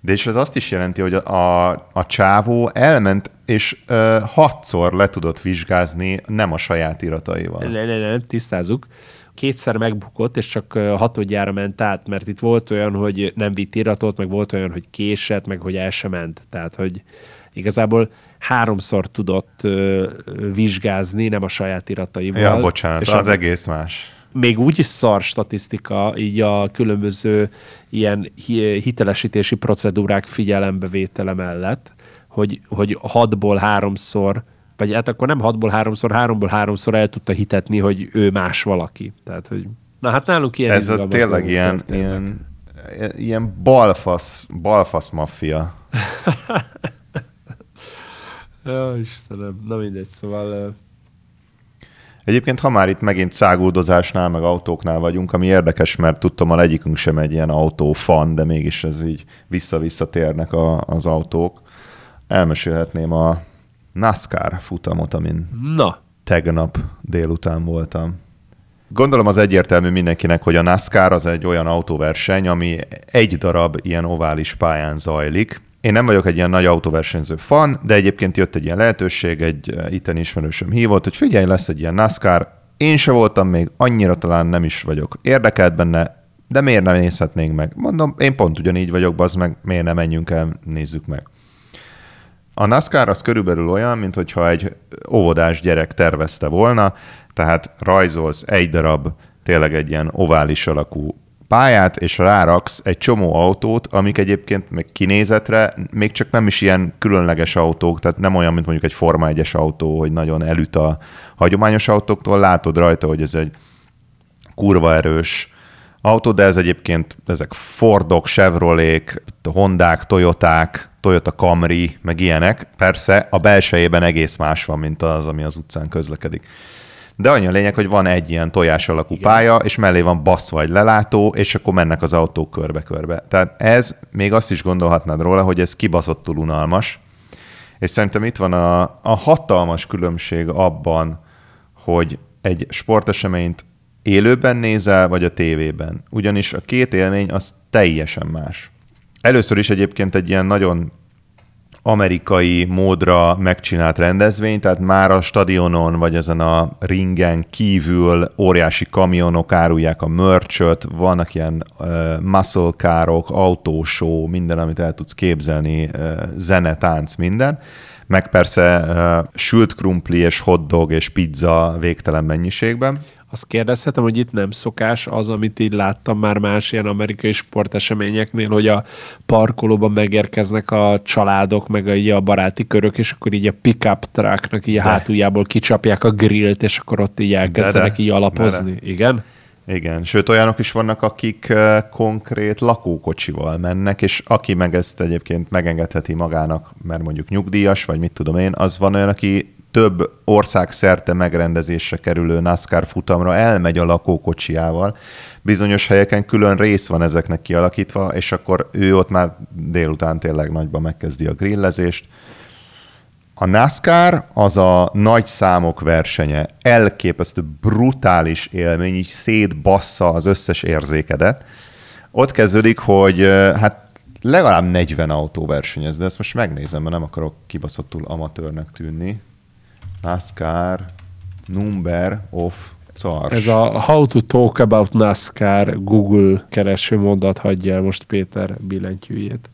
De és ez azt is jelenti, hogy a, a csávó elment, és ö, hatszor le tudott vizsgázni nem a saját irataival. Ne, ne, ne, tisztázzuk. Kétszer megbukott, és csak hatodjára ment át, mert itt volt olyan, hogy nem vitt iratot, meg volt olyan, hogy késett, meg hogy el sem ment. Tehát, hogy igazából háromszor tudott ö, vizsgázni, nem a saját irataival. Ja, bocsánat, és az a... egész más még úgy is szar statisztika, így a különböző ilyen hitelesítési procedúrák figyelembevétele mellett, hogy, hogy hatból háromszor, vagy hát akkor nem hatból háromszor, háromból háromszor el tudta hitetni, hogy ő más valaki. Tehát, hogy na hát náluk ilyen Ez a tényleg ilyen, ilyen, ilyen balfasz, balfasz maffia. ja, Istenem, na mindegy, szóval Egyébként, ha már itt megint száguldozásnál, meg autóknál vagyunk, ami érdekes, mert tudtam, a egyikünk sem egy ilyen autófan, de mégis ez így vissza-vissza térnek a, az autók. Elmesélhetném a NASCAR futamot, amin Na. tegnap délután voltam. Gondolom az egyértelmű mindenkinek, hogy a NASCAR az egy olyan autóverseny, ami egy darab ilyen ovális pályán zajlik, én nem vagyok egy ilyen nagy autóversenyző fan, de egyébként jött egy ilyen lehetőség, egy eh, itteni ismerősöm hívott, hogy figyelj, lesz egy ilyen NASCAR, én se voltam még, annyira talán nem is vagyok érdekelt benne, de miért nem nézhetnénk meg? Mondom, én pont ugyanígy vagyok, az meg, miért nem menjünk el, nézzük meg. A NASCAR az körülbelül olyan, mint hogyha egy óvodás gyerek tervezte volna, tehát rajzolsz egy darab tényleg egy ilyen ovális alakú pályát, és ráraksz egy csomó autót, amik egyébként még kinézetre még csak nem is ilyen különleges autók, tehát nem olyan, mint mondjuk egy Forma 1-es autó, hogy nagyon elüt a hagyományos autóktól, látod rajta, hogy ez egy kurva erős autó, de ez egyébként ezek Fordok, Chevrolék, Hondák, Toyoták, Toyota Camry, meg ilyenek. Persze a belsejében egész más van, mint az, ami az utcán közlekedik. De annyi a lényeg, hogy van egy ilyen tojás alakú Igen. pálya, és mellé van bassz vagy lelátó, és akkor mennek az autók körbe-körbe. Tehát ez, még azt is gondolhatnád róla, hogy ez kibaszottul unalmas, és szerintem itt van a, a hatalmas különbség abban, hogy egy sporteseményt élőben nézel, vagy a tévében. Ugyanis a két élmény az teljesen más. Először is egyébként egy ilyen nagyon amerikai módra megcsinált rendezvény, tehát már a stadionon vagy ezen a ringen kívül óriási kamionok árulják a mörcsöt, vannak ilyen uh, muscle károk, autósó, minden, amit el tudsz képzelni, uh, zene, tánc, minden meg persze uh, sült krumpli és hotdog és pizza végtelen mennyiségben. Azt kérdezhetem, hogy itt nem szokás az, amit így láttam már más ilyen amerikai sporteseményeknél, hogy a parkolóban megérkeznek a családok, meg a, a baráti körök, és akkor így a pickup trucknak így a hátuljából kicsapják a grillt, és akkor ott így elkezdenek de, de, így alapozni. De, de. Igen? Igen, sőt olyanok is vannak, akik konkrét lakókocsival mennek, és aki meg ezt egyébként megengedheti magának, mert mondjuk nyugdíjas, vagy mit tudom én, az van olyan, aki több ország szerte megrendezésre kerülő NASCAR futamra elmegy a lakókocsiával. Bizonyos helyeken külön rész van ezeknek kialakítva, és akkor ő ott már délután tényleg nagyban megkezdi a grillezést. A NASCAR az a nagy számok versenye. Elképesztő, brutális élmény, így szétbassza az összes érzékedet. Ott kezdődik, hogy hát legalább 40 autó versenyez, de ezt most megnézem, mert nem akarok kibaszottul amatőrnek tűnni. NASCAR number of Cars. Ez a How to talk about NASCAR Google kereső mondat hagyja el most Péter billentyűjét.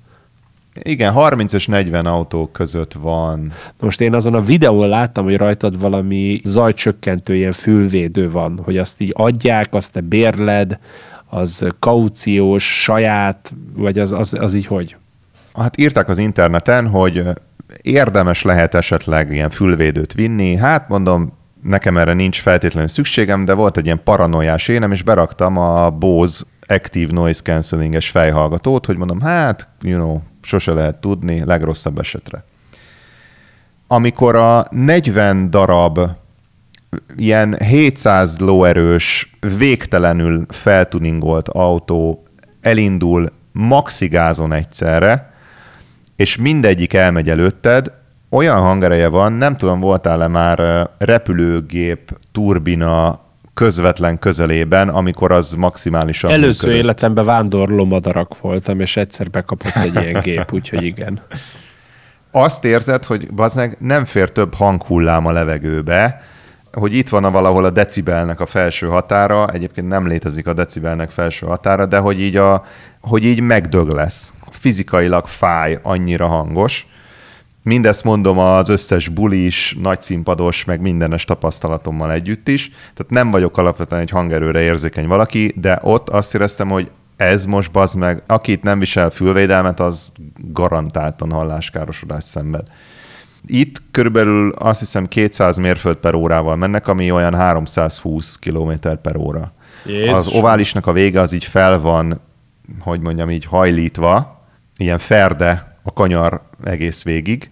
Igen, 30 és 40 autó között van. Na most én azon a videón láttam, hogy rajtad valami zajcsökkentő ilyen fülvédő van, hogy azt így adják, azt te bérled, az kauciós, saját, vagy az, az, az így hogy? Hát írták az interneten, hogy érdemes lehet esetleg ilyen fülvédőt vinni. Hát mondom, nekem erre nincs feltétlenül szükségem, de volt egy ilyen paranoiás énem, és beraktam a Bose Active Noise Cancelling-es fejhallgatót, hogy mondom, hát, you know, sose lehet tudni, legrosszabb esetre. Amikor a 40 darab ilyen 700 lóerős, végtelenül feltuningolt autó elindul maxigázon egyszerre, és mindegyik elmegy előtted, olyan hangereje van, nem tudom, voltál-e már repülőgép, turbina közvetlen közelében, amikor az maximálisan Először működött. életemben vándorló madarak voltam, és egyszer bekapott egy ilyen gép, úgyhogy igen. Azt érzed, hogy bazeg nem fér több hanghullám a levegőbe, hogy itt van a valahol a decibelnek a felső határa, egyébként nem létezik a decibelnek felső határa, de hogy így, a, hogy így megdög lesz. Fizikailag fáj, annyira hangos. Mindezt mondom az összes bulis, nagyszínpados, meg mindenes tapasztalatommal együtt is. Tehát nem vagyok alapvetően egy hangerőre érzékeny valaki, de ott azt éreztem, hogy ez most bazd meg, akit nem visel fülvédelmet, az garantáltan halláskárosodás szenved. Itt körülbelül azt hiszem 200 mérföld per órával mennek, ami olyan 320 km per óra. Jézus. Az oválisnak a vége az így fel van, hogy mondjam így hajlítva, ilyen ferde a kanyar egész végig,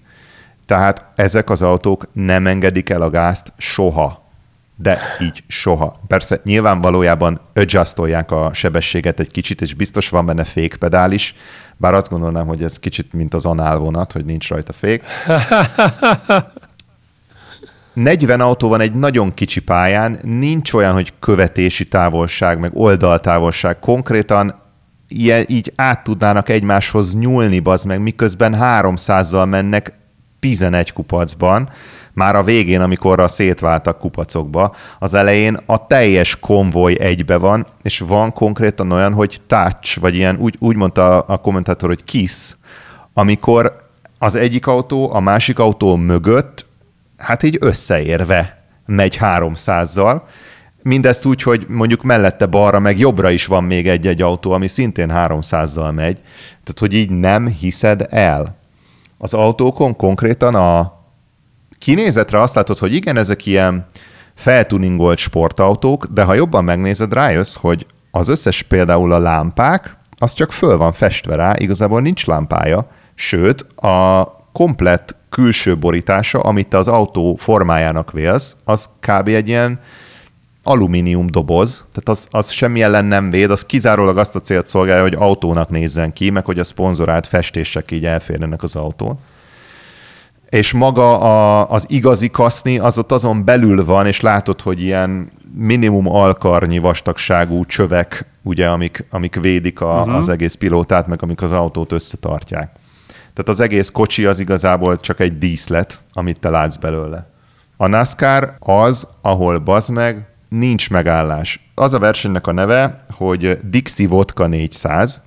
tehát ezek az autók nem engedik el a gázt soha. De így soha. Persze nyilván valójában adjustolják a sebességet egy kicsit, és biztos van benne fékpedál is, bár azt gondolnám, hogy ez kicsit mint az análvonat, hogy nincs rajta fék. 40 autó van egy nagyon kicsi pályán, nincs olyan, hogy követési távolság, meg oldaltávolság. Konkrétan ilyen, így át tudnának egymáshoz nyúlni, bazd meg, miközben 300-zal mennek 11 kupacban, már a végén, amikor a szétváltak kupacokba, az elején a teljes konvoj egybe van, és van konkrétan olyan, hogy touch, vagy ilyen, úgy, úgy mondta a kommentátor, hogy kiss, amikor az egyik autó a másik autó mögött, hát így összeérve megy 300-zal, Mindezt úgy, hogy mondjuk mellette balra, meg jobbra is van még egy-egy autó, ami szintén 300-zal megy. Tehát, hogy így nem hiszed el. Az autókon konkrétan a kinézetre azt látod, hogy igen, ezek ilyen feltuningolt sportautók, de ha jobban megnézed, rájössz, hogy az összes például a lámpák, az csak föl van festve rá, igazából nincs lámpája, sőt, a komplett külső borítása, amit te az autó formájának vélsz, az kb. egy ilyen alumínium doboz, tehát az, az semmi ellen nem véd, az kizárólag azt a célt szolgálja, hogy autónak nézzen ki, meg hogy a szponzorált festések így elférjenek az autón. És maga a, az igazi kaszni, az ott azon belül van, és látod, hogy ilyen minimum alkarnyi vastagságú csövek, ugye, amik, amik védik a, uh-huh. az egész pilótát, meg amik az autót összetartják. Tehát az egész kocsi az igazából csak egy díszlet, amit te látsz belőle. A NASCAR az, ahol bazd meg, nincs megállás. Az a versenynek a neve, hogy Dixie Vodka 400.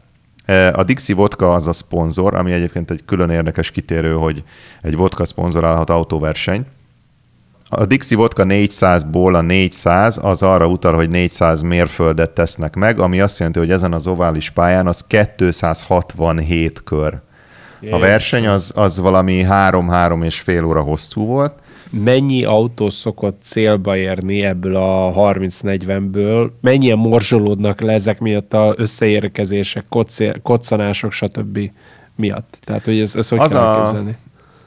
E, a Dixie Vodka az a szponzor, ami egyébként egy külön érdekes kitérő, hogy egy vodka szponzorálhat autóversenyt. A Dixie Vodka 400-ból a 400 az arra utal, hogy 400 mérföldet tesznek meg, ami azt jelenti, hogy ezen az ovális pályán az 267 kör. A verseny az, az valami 3-3 és fél óra hosszú volt, mennyi autó szokott célba érni ebből a 30-40-ből, mennyien morzsolódnak le ezek miatt a összeérkezések, koccanások, stb. miatt. Tehát, hogy ez, ez hogy az kell a, elképzelni?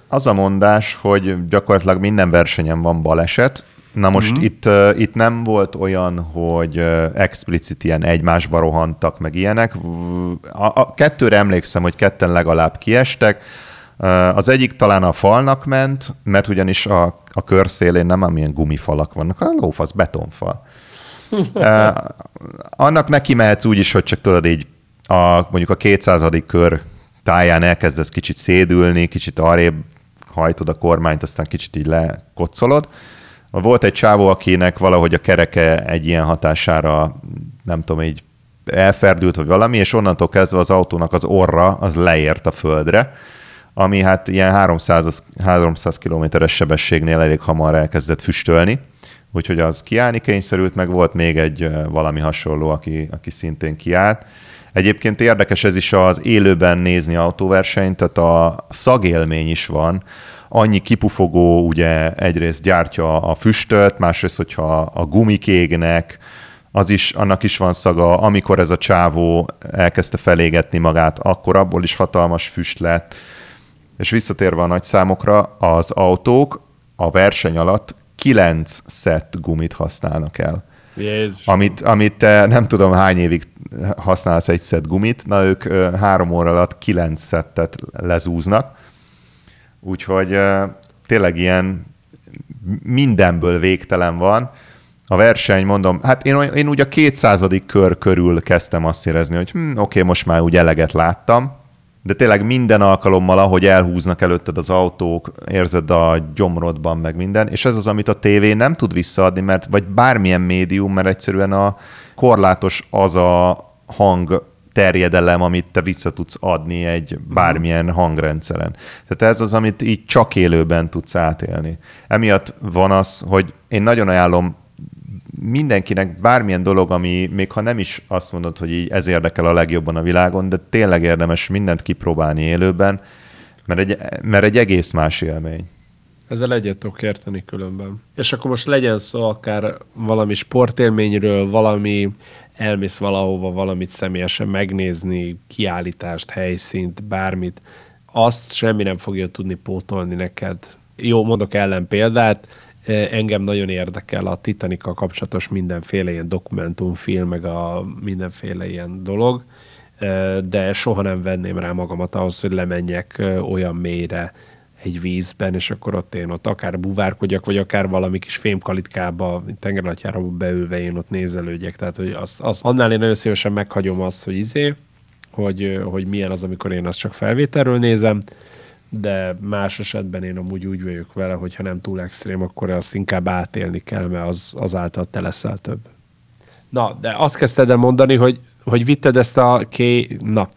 Az a mondás, hogy gyakorlatilag minden versenyen van baleset, Na most mm-hmm. itt, uh, itt nem volt olyan, hogy uh, explicit ilyen egymásba rohantak, meg ilyenek. A, a kettőre emlékszem, hogy ketten legalább kiestek, az egyik talán a falnak ment, mert ugyanis a, a kör szélén nem amilyen gumifalak vannak, a lófasz betonfal. Annak neki mehetsz úgy is, hogy csak tudod így a, mondjuk a 200. kör táján elkezdesz kicsit szédülni, kicsit arrébb hajtod a kormányt, aztán kicsit így lekocolod. Volt egy csávó, akinek valahogy a kereke egy ilyen hatására, nem tudom, így elferdült, vagy valami, és onnantól kezdve az autónak az orra az leért a földre, ami hát ilyen 300, 300 kilométeres sebességnél elég hamar elkezdett füstölni, úgyhogy az kiállni kényszerült, meg volt még egy valami hasonló, aki, aki szintén kiállt. Egyébként érdekes ez is az élőben nézni autóversenyt, tehát a szagélmény is van, annyi kipufogó ugye egyrészt gyártja a füstöt, másrészt, hogyha a gumik égnek, az is, annak is van szaga, amikor ez a csávó elkezdte felégetni magát, akkor abból is hatalmas füst lett. És visszatérve a nagy számokra, az autók a verseny alatt 9 szett gumit használnak el. Jézus. Amit, amit te nem tudom hány évig használsz egy szett gumit, na ők három óra alatt 9 szettet lezúznak. Úgyhogy tényleg ilyen mindenből végtelen van. A verseny, mondom, hát én, én úgy a kétszázadik kör körül kezdtem azt érezni, hogy hm, oké, okay, most már úgy eleget láttam, de tényleg minden alkalommal, ahogy elhúznak előtted az autók, érzed a gyomrodban meg minden, és ez az, amit a tévé nem tud visszaadni, mert vagy bármilyen médium, mert egyszerűen a korlátos az a hang terjedelem, amit te vissza tudsz adni egy bármilyen hangrendszeren. Tehát ez az, amit így csak élőben tudsz átélni. Emiatt van az, hogy én nagyon ajánlom mindenkinek bármilyen dolog, ami még ha nem is azt mondod, hogy így ez érdekel a legjobban a világon, de tényleg érdemes mindent kipróbálni élőben, mert egy, mert egy egész más élmény. Ezzel egyet tudok érteni különben. És akkor most legyen szó akár valami sportélményről, valami elmész valahova valamit személyesen megnézni, kiállítást, helyszínt, bármit, azt semmi nem fogja tudni pótolni neked. Jó, mondok ellen példát, engem nagyon érdekel a titanic kapcsolatos mindenféle ilyen dokumentumfilm, meg a mindenféle ilyen dolog, de soha nem venném rá magamat ahhoz, hogy lemenjek olyan mélyre, egy vízben, és akkor ott én ott akár buvárkodjak, vagy akár valami kis fémkalitkába, tengeralattjára beülve én ott nézelődjek. Tehát, hogy azt, azt, annál én nagyon szívesen meghagyom azt, hogy izé, hogy, hogy milyen az, amikor én azt csak felvételről nézem, de más esetben én amúgy úgy vagyok vele, hogy ha nem túl extrém, akkor azt inkább átélni kell, mert az, azáltal te leszel több. Na, de azt kezdted el mondani, hogy, hogy vitted ezt a ké... Na,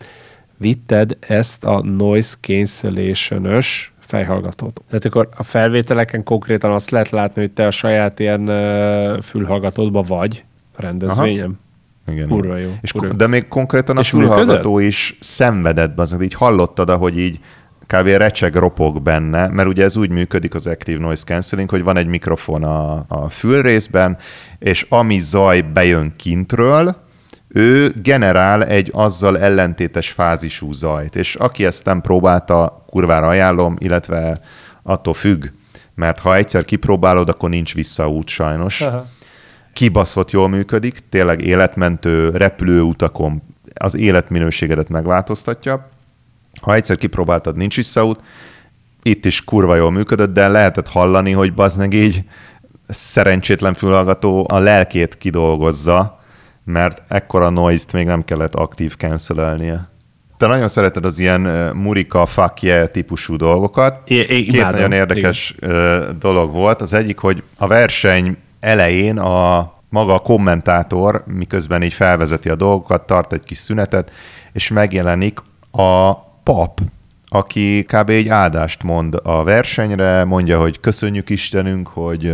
vitted ezt a noise cancellation fejhallgatót. Tehát akkor a felvételeken konkrétan azt lehet látni, hogy te a saját ilyen fülhallgatódba vagy a rendezvényem. Aha. Igen. Kurva jó. És kurva. De még konkrétan a És fülhallgató működött? is szenvedett, az, így hallottad, ahogy így kb. recseg, ropog benne, mert ugye ez úgy működik az Active Noise Cancelling, hogy van egy mikrofon a, a fülrészben, és ami zaj bejön kintről, ő generál egy azzal ellentétes fázisú zajt, és aki ezt nem próbálta, kurvára ajánlom, illetve attól függ, mert ha egyszer kipróbálod, akkor nincs visszaút sajnos. Aha. Kibaszott jól működik, tényleg életmentő repülőutakon az életminőségedet megváltoztatja. Ha egyszer kipróbáltad, nincs visszaút, itt is kurva jól működött, de lehetett hallani, hogy bazd így szerencsétlen fülhallgató a lelkét kidolgozza, mert ekkora noise-t még nem kellett aktív cancelelnie. Te nagyon szereted az ilyen murika, fuck yeah típusú dolgokat. É, é, Két imádom, nagyon érdekes igen. dolog volt. Az egyik, hogy a verseny elején a maga a kommentátor, miközben így felvezeti a dolgokat, tart egy kis szünetet, és megjelenik a pap, aki kb. egy áldást mond a versenyre, mondja, hogy köszönjük Istenünk, hogy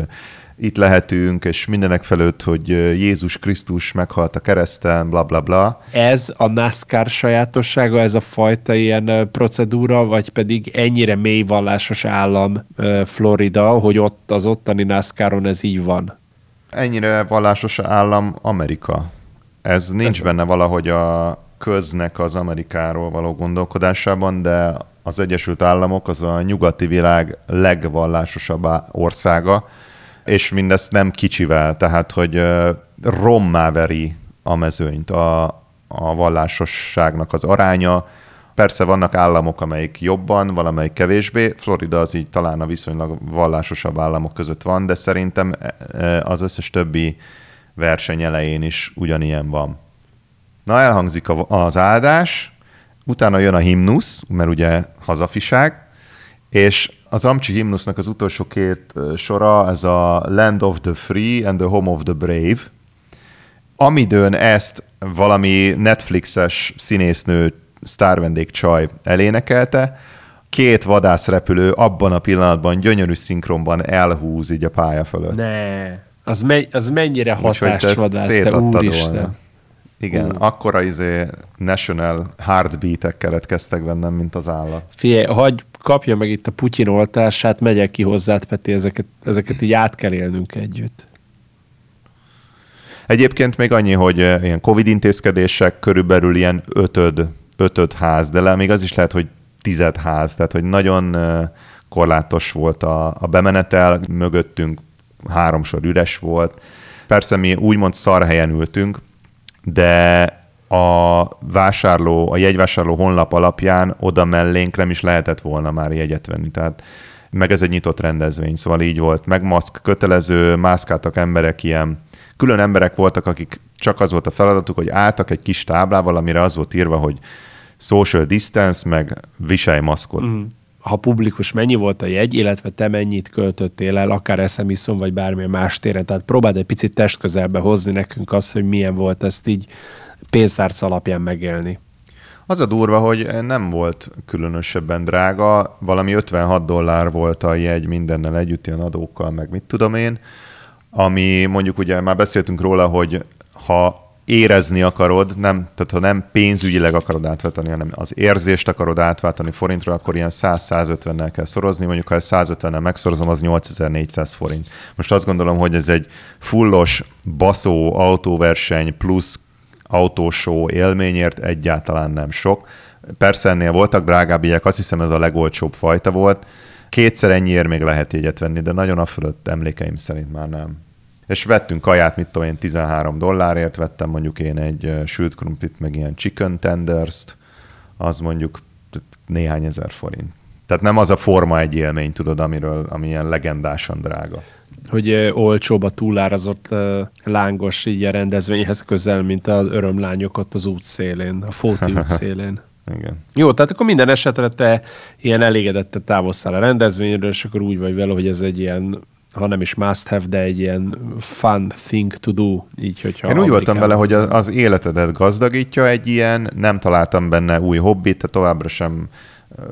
itt lehetünk, és mindenek felőtt, hogy Jézus Krisztus meghalt a kereszten, bla bla bla. Ez a NASCAR sajátossága, ez a fajta ilyen procedúra, vagy pedig ennyire mély vallásos állam Florida, hogy ott az ottani NASCARon ez így van? Ennyire vallásos állam Amerika. Ez nincs benne valahogy a köznek az Amerikáról való gondolkodásában, de az Egyesült Államok az a nyugati világ legvallásosabb országa, és mindezt nem kicsivel, tehát hogy rommá veri a mezőnyt a, a vallásosságnak az aránya. Persze vannak államok, amelyik jobban, valamelyik kevésbé. Florida az így talán a viszonylag vallásosabb államok között van, de szerintem e, az összes többi verseny elején is ugyanilyen van. Na, elhangzik a- az áldás, utána jön a himnusz, mert ugye hazafiság, és az Amcsi himnusznak az utolsó két sora, ez a Land of the Free and the Home of the Brave. Amidőn ezt valami Netflixes színésznő sztárvendég csaj elénekelte, két vadászrepülő abban a pillanatban gyönyörű szinkronban elhúz így a pálya fölött. Ne. Az, me, az mennyire hatásvadász, te úristen. volna. Igen, Ú. akkora izé national heartbeatek keletkeztek bennem, mint az állat. Figyelj, hagy kapja meg itt a Putyin oltását, megyek ki hozzád, Peti, ezeket, ezeket így át kell élnünk együtt. Egyébként még annyi, hogy eh, ilyen Covid intézkedések körülbelül ilyen ötöd, ötöd ház, de le, még az is lehet, hogy tized ház, tehát hogy nagyon eh, korlátos volt a, a bemenetel, mögöttünk háromsor üres volt. Persze mi úgymond szarhelyen ültünk, de a vásárló, a jegyvásárló honlap alapján oda mellénk nem is lehetett volna már jegyet venni. Tehát meg ez egy nyitott rendezvény, szóval így volt. Meg maszk kötelező, mászkáltak emberek ilyen, külön emberek voltak, akik csak az volt a feladatuk, hogy álltak egy kis táblával, amire az volt írva, hogy social distance, meg viselj maszkot. Mm. Ha publikus, mennyi volt a jegy, illetve te mennyit költöttél el, akár eszemiszon, vagy bármilyen más téren. Tehát próbáld egy picit testközelbe hozni nekünk azt, hogy milyen volt ezt így pénztárca alapján megélni. Az a durva, hogy nem volt különösebben drága, valami 56 dollár volt a jegy mindennel együtt, ilyen adókkal, meg mit tudom én, ami mondjuk ugye már beszéltünk róla, hogy ha érezni akarod, nem, tehát ha nem pénzügyileg akarod átváltani, hanem az érzést akarod átváltani forintra, akkor ilyen 100-150-nel kell szorozni, mondjuk ha 150-nel megszorozom, az 8400 forint. Most azt gondolom, hogy ez egy fullos baszó autóverseny plusz autósó élményért egyáltalán nem sok. Persze ennél voltak drágább ilyek, azt hiszem ez a legolcsóbb fajta volt. Kétszer ennyiért még lehet jegyet venni, de nagyon a fölött emlékeim szerint már nem. És vettünk kaját, mit tudom én, 13 dollárért vettem mondjuk én egy sült krumplit, meg ilyen chicken tenders az mondjuk néhány ezer forint. Tehát nem az a forma egy élmény, tudod, amiről, ami ilyen legendásan drága hogy olcsóbb a túlárazott lángos így a rendezvényhez közel, mint az örömlányok ott az út szélén, a Fóti út szélén. Igen. Jó, tehát akkor minden esetre te ilyen elégedette távoztál a rendezvényről, és akkor úgy vagy vele, hogy ez egy ilyen ha nem is must have, de egy ilyen fun thing to do. Így, hogyha Én úgy voltam vele, hogy az életedet gazdagítja egy ilyen, nem találtam benne új hobbit, tehát továbbra sem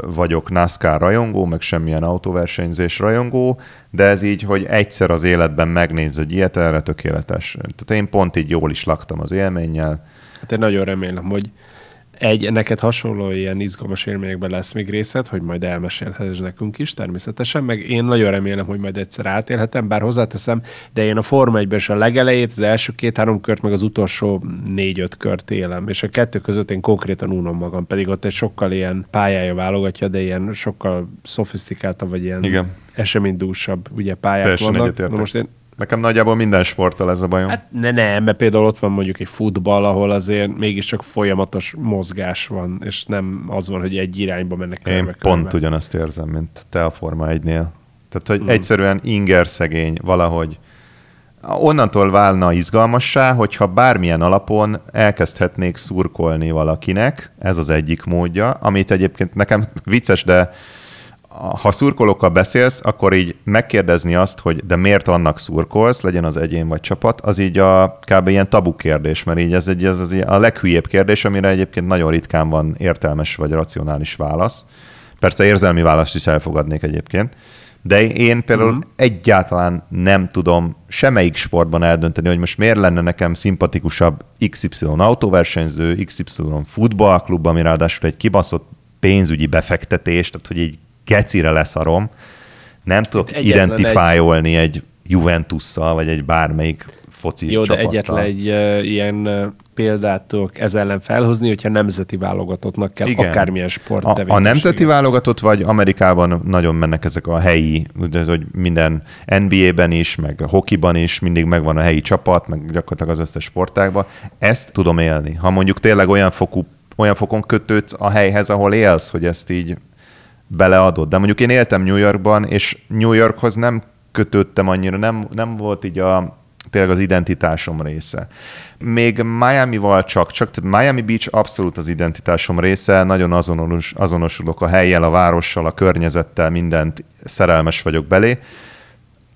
vagyok NASCAR rajongó, meg semmilyen autóversenyzés rajongó, de ez így, hogy egyszer az életben megnéz egy ilyet, erre tökéletes. Tehát én pont így jól is laktam az élménnyel. Hát én nagyon remélem, hogy egy, neked hasonló ilyen izgalmas élményekben lesz még részed, hogy majd elmesélheted nekünk is természetesen, meg én nagyon remélem, hogy majd egyszer átélhetem, bár hozzáteszem, de én a Forma 1 is a legelejét, az első két-három kört, meg az utolsó négy-öt kört élem, és a kettő között én konkrétan unom magam, pedig ott egy sokkal ilyen pályája válogatja, de ilyen sokkal szofisztikáltabb, vagy ilyen Igen. eseménydúsabb ugye pályák Teljesen vannak. Na most én Nekem nagyjából minden sporttal ez a bajom. Hát ne, nem, mert például ott van mondjuk egy futball, ahol azért mégiscsak folyamatos mozgás van, és nem az van, hogy egy irányba mennek Én körbe, pont körbe. ugyanazt érzem, mint te a Forma 1-nél. Tehát, hogy hmm. egyszerűen inger szegény valahogy. Onnantól válna izgalmassá, hogyha bármilyen alapon elkezdhetnék szurkolni valakinek, ez az egyik módja, amit egyébként nekem vicces, de ha szurkolókkal beszélsz, akkor így megkérdezni azt, hogy de miért annak szurkolsz, legyen az egyén vagy csapat, az így a kb. ilyen tabu kérdés, mert így ez, egy, ez az a leghülyébb kérdés, amire egyébként nagyon ritkán van értelmes vagy racionális válasz. Persze érzelmi választ is elfogadnék egyébként, de én például uh-huh. egyáltalán nem tudom semmelyik sportban eldönteni, hogy most miért lenne nekem szimpatikusabb XY autóversenyző, XY futballklub, ami ráadásul egy kibaszott pénzügyi befektetés, tehát hogy egy gecire leszarom, nem tudok hát identifájolni egy... egy Juventusszal, vagy egy bármelyik foci Jó, csapattal. de egyetlen egy uh, ilyen uh, példát tudok ez ellen felhozni, hogyha nemzeti válogatottnak kell Igen. akármilyen sport a, a nemzeti válogatott, vagy Amerikában nagyon mennek ezek a helyi, hogy minden NBA-ben is, meg hokiban is mindig megvan a helyi csapat, meg gyakorlatilag az összes sportágban. Ezt tudom élni. Ha mondjuk tényleg olyan fokú olyan fokon kötődsz a helyhez, ahol élsz, hogy ezt így beleadott. De mondjuk én éltem New Yorkban, és New Yorkhoz nem kötődtem annyira, nem, nem volt így a, tényleg az identitásom része. Még Miami-val csak, csak Miami Beach abszolút az identitásom része, nagyon azonos, azonosulok a helyjel, a várossal, a környezettel, mindent szerelmes vagyok belé.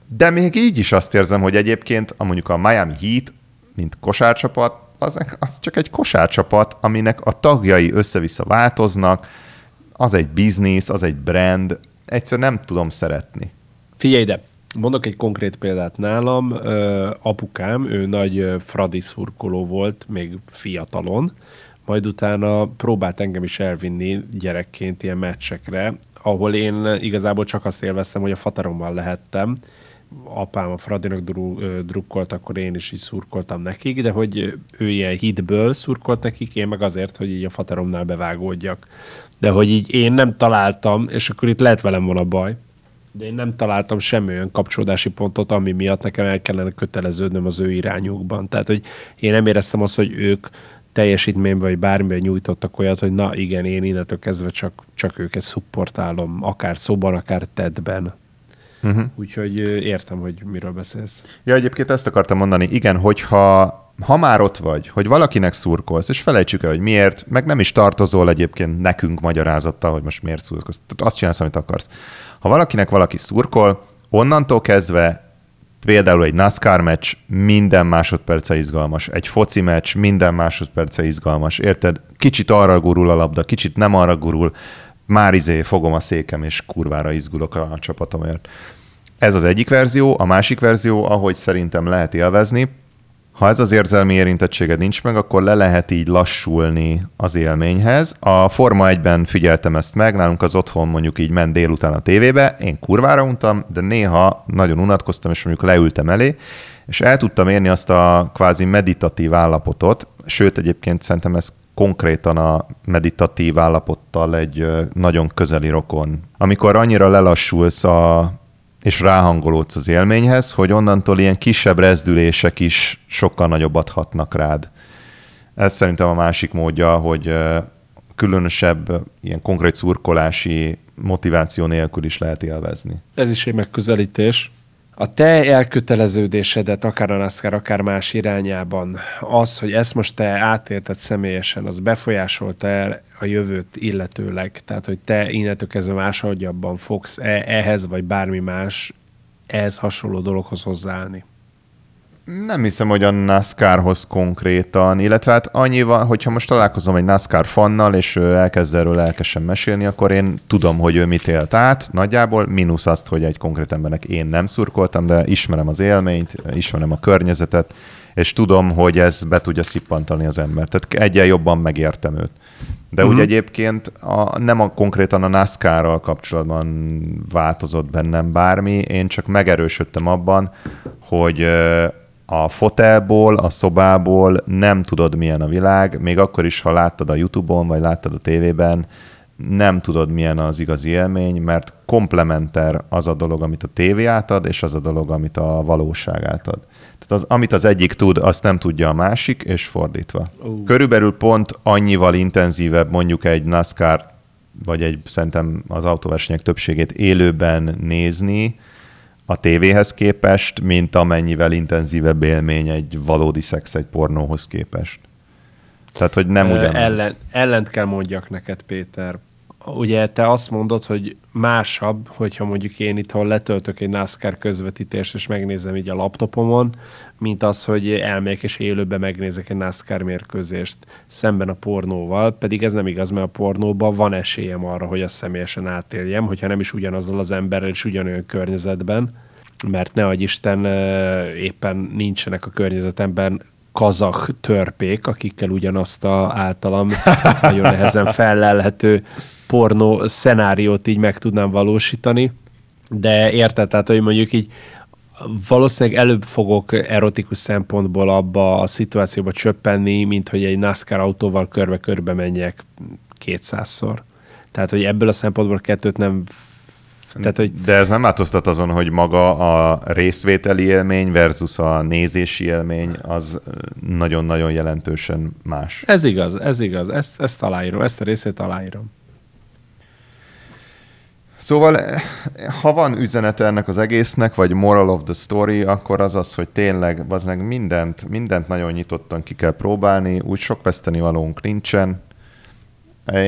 De még így is azt érzem, hogy egyébként a mondjuk a Miami Heat, mint kosárcsapat, az, az csak egy kosárcsapat, aminek a tagjai össze-vissza változnak, az egy biznisz, az egy brand, egyszer nem tudom szeretni. Figyelj ide, mondok egy konkrét példát nálam. Apukám, ő nagy Fradi szurkoló volt, még fiatalon, majd utána próbált engem is elvinni gyerekként ilyen meccsekre, ahol én igazából csak azt élveztem, hogy a fatarommal lehettem. Apám a Fradinak drukkolt, akkor én is így szurkoltam nekik, de hogy ő ilyen hitből szurkolt nekik, én meg azért, hogy így a fataromnál bevágódjak de hogy így én nem találtam, és akkor itt lehet velem van a baj, de én nem találtam semmi olyan kapcsolódási pontot, ami miatt nekem el kellene köteleződnöm az ő irányukban. Tehát, hogy én nem éreztem azt, hogy ők teljesítményben vagy bármiben nyújtottak olyat, hogy na igen, én innentől kezdve csak, csak őket szupportálom, akár szóban, akár tedben. Uh-huh. Úgyhogy értem, hogy miről beszélsz. Ja, egyébként ezt akartam mondani. Igen, hogyha ha már ott vagy, hogy valakinek szurkolsz, és felejtsük el, hogy miért, meg nem is tartozol egyébként nekünk magyarázattal, hogy most miért szurkolsz. Tehát azt csinálsz, amit akarsz. Ha valakinek valaki szurkol, onnantól kezdve Például egy NASCAR meccs minden másodperce izgalmas, egy foci meccs minden másodperce izgalmas, érted? Kicsit arra gurul a labda, kicsit nem arra gurul, már izé fogom a székem, és kurvára izgulok a csapatomért. Ez az egyik verzió, a másik verzió, ahogy szerintem lehet élvezni, ha ez az érzelmi érintettséged nincs meg, akkor le lehet így lassulni az élményhez. A Forma 1-ben figyeltem ezt meg, nálunk az otthon mondjuk így ment délután a tévébe, én kurvára untam, de néha nagyon unatkoztam, és mondjuk leültem elé, és el tudtam érni azt a kvázi meditatív állapotot, sőt egyébként szerintem ez konkrétan a meditatív állapottal egy nagyon közeli rokon. Amikor annyira lelassulsz a és ráhangolódsz az élményhez, hogy onnantól ilyen kisebb rezdülések is sokkal nagyobbat hatnak rád. Ez szerintem a másik módja, hogy különösebb ilyen konkrét szurkolási motiváció nélkül is lehet élvezni. Ez is egy megközelítés a te elköteleződésedet, akár a NASCAR, akár más irányában, az, hogy ezt most te átélted személyesen, az befolyásolta el a jövőt illetőleg? Tehát, hogy te innentől kezdve másodjabban fogsz -e ehhez, vagy bármi más ehhez hasonló dologhoz hozzáállni? Nem hiszem, hogy a NASCAR-hoz konkrétan, illetve hát annyi van, hogyha most találkozom egy NASCAR fannal, és ő elkezd erről lelkesen mesélni, akkor én tudom, hogy ő mit élt át, nagyjából, mínusz azt, hogy egy konkrét embernek én nem szurkoltam, de ismerem az élményt, ismerem a környezetet, és tudom, hogy ez be tudja szippantani az embert. Tehát egyen jobban megértem őt. De uh-huh. úgy egyébként a, nem a, konkrétan a NASCAR-ral kapcsolatban változott bennem bármi, én csak megerősödtem abban, hogy a fotelból, a szobából nem tudod, milyen a világ, még akkor is, ha láttad a YouTube-on, vagy láttad a tévében, nem tudod, milyen az igazi élmény, mert komplementer az a dolog, amit a tévé átad, és az a dolog, amit a valóság átad. Tehát az, amit az egyik tud, azt nem tudja a másik, és fordítva. Uh. Körülbelül pont annyival intenzívebb mondjuk egy NASCAR, vagy egy szerintem az autóversenyek többségét élőben nézni, a tévéhez képest, mint amennyivel intenzívebb élmény egy valódi szex egy pornóhoz képest. Tehát, hogy nem ugyanaz. Ellen, ellent kell mondjak neked, Péter. Ugye te azt mondod, hogy másabb, hogyha mondjuk én itthon letöltök egy NASCAR közvetítést, és megnézem így a laptopomon, mint az, hogy elmegyek és élőben megnézek egy NASCAR mérkőzést szemben a pornóval, pedig ez nem igaz, mert a pornóban van esélyem arra, hogy azt személyesen átéljem, hogyha nem is ugyanazzal az emberrel és ugyanolyan környezetben, mert ne Isten éppen nincsenek a környezetemben kazak törpék, akikkel ugyanazt a általam nagyon nehezen fellelhető pornó szenáriót így meg tudnám valósítani. De érted, tehát hogy mondjuk így valószínűleg előbb fogok erotikus szempontból abba a szituációba csöppenni, mint hogy egy NASCAR autóval körbe-körbe menjek kétszázszor. Tehát, hogy ebből a szempontból a kettőt nem tehát, hogy... De ez nem változtat azon, hogy maga a részvételi élmény versus a nézési élmény az nagyon-nagyon jelentősen más. Ez igaz, ez igaz. Ezt, ezt aláírom, ezt a részét aláírom. Szóval, ha van üzenete ennek az egésznek, vagy moral of the story, akkor az az, hogy tényleg az meg mindent, mindent nagyon nyitottan ki kell próbálni, úgy sok veszteni valónk nincsen.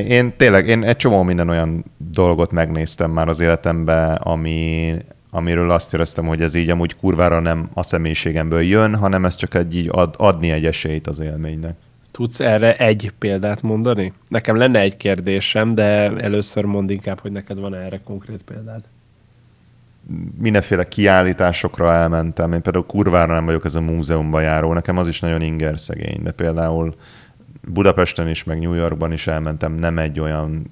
Én tényleg, én egy csomó minden olyan dolgot megnéztem már az életemben, ami, amiről azt éreztem, hogy ez így amúgy kurvára nem a személyiségemből jön, hanem ez csak egy így ad, adni egy esélyt az élménynek. Tudsz erre egy példát mondani? Nekem lenne egy kérdésem, de először mondd inkább, hogy neked van erre konkrét példád. Mindenféle kiállításokra elmentem. Én például kurvára nem vagyok ez a múzeumban járó, nekem az is nagyon inger szegény, de például Budapesten is, meg New Yorkban is elmentem nem egy olyan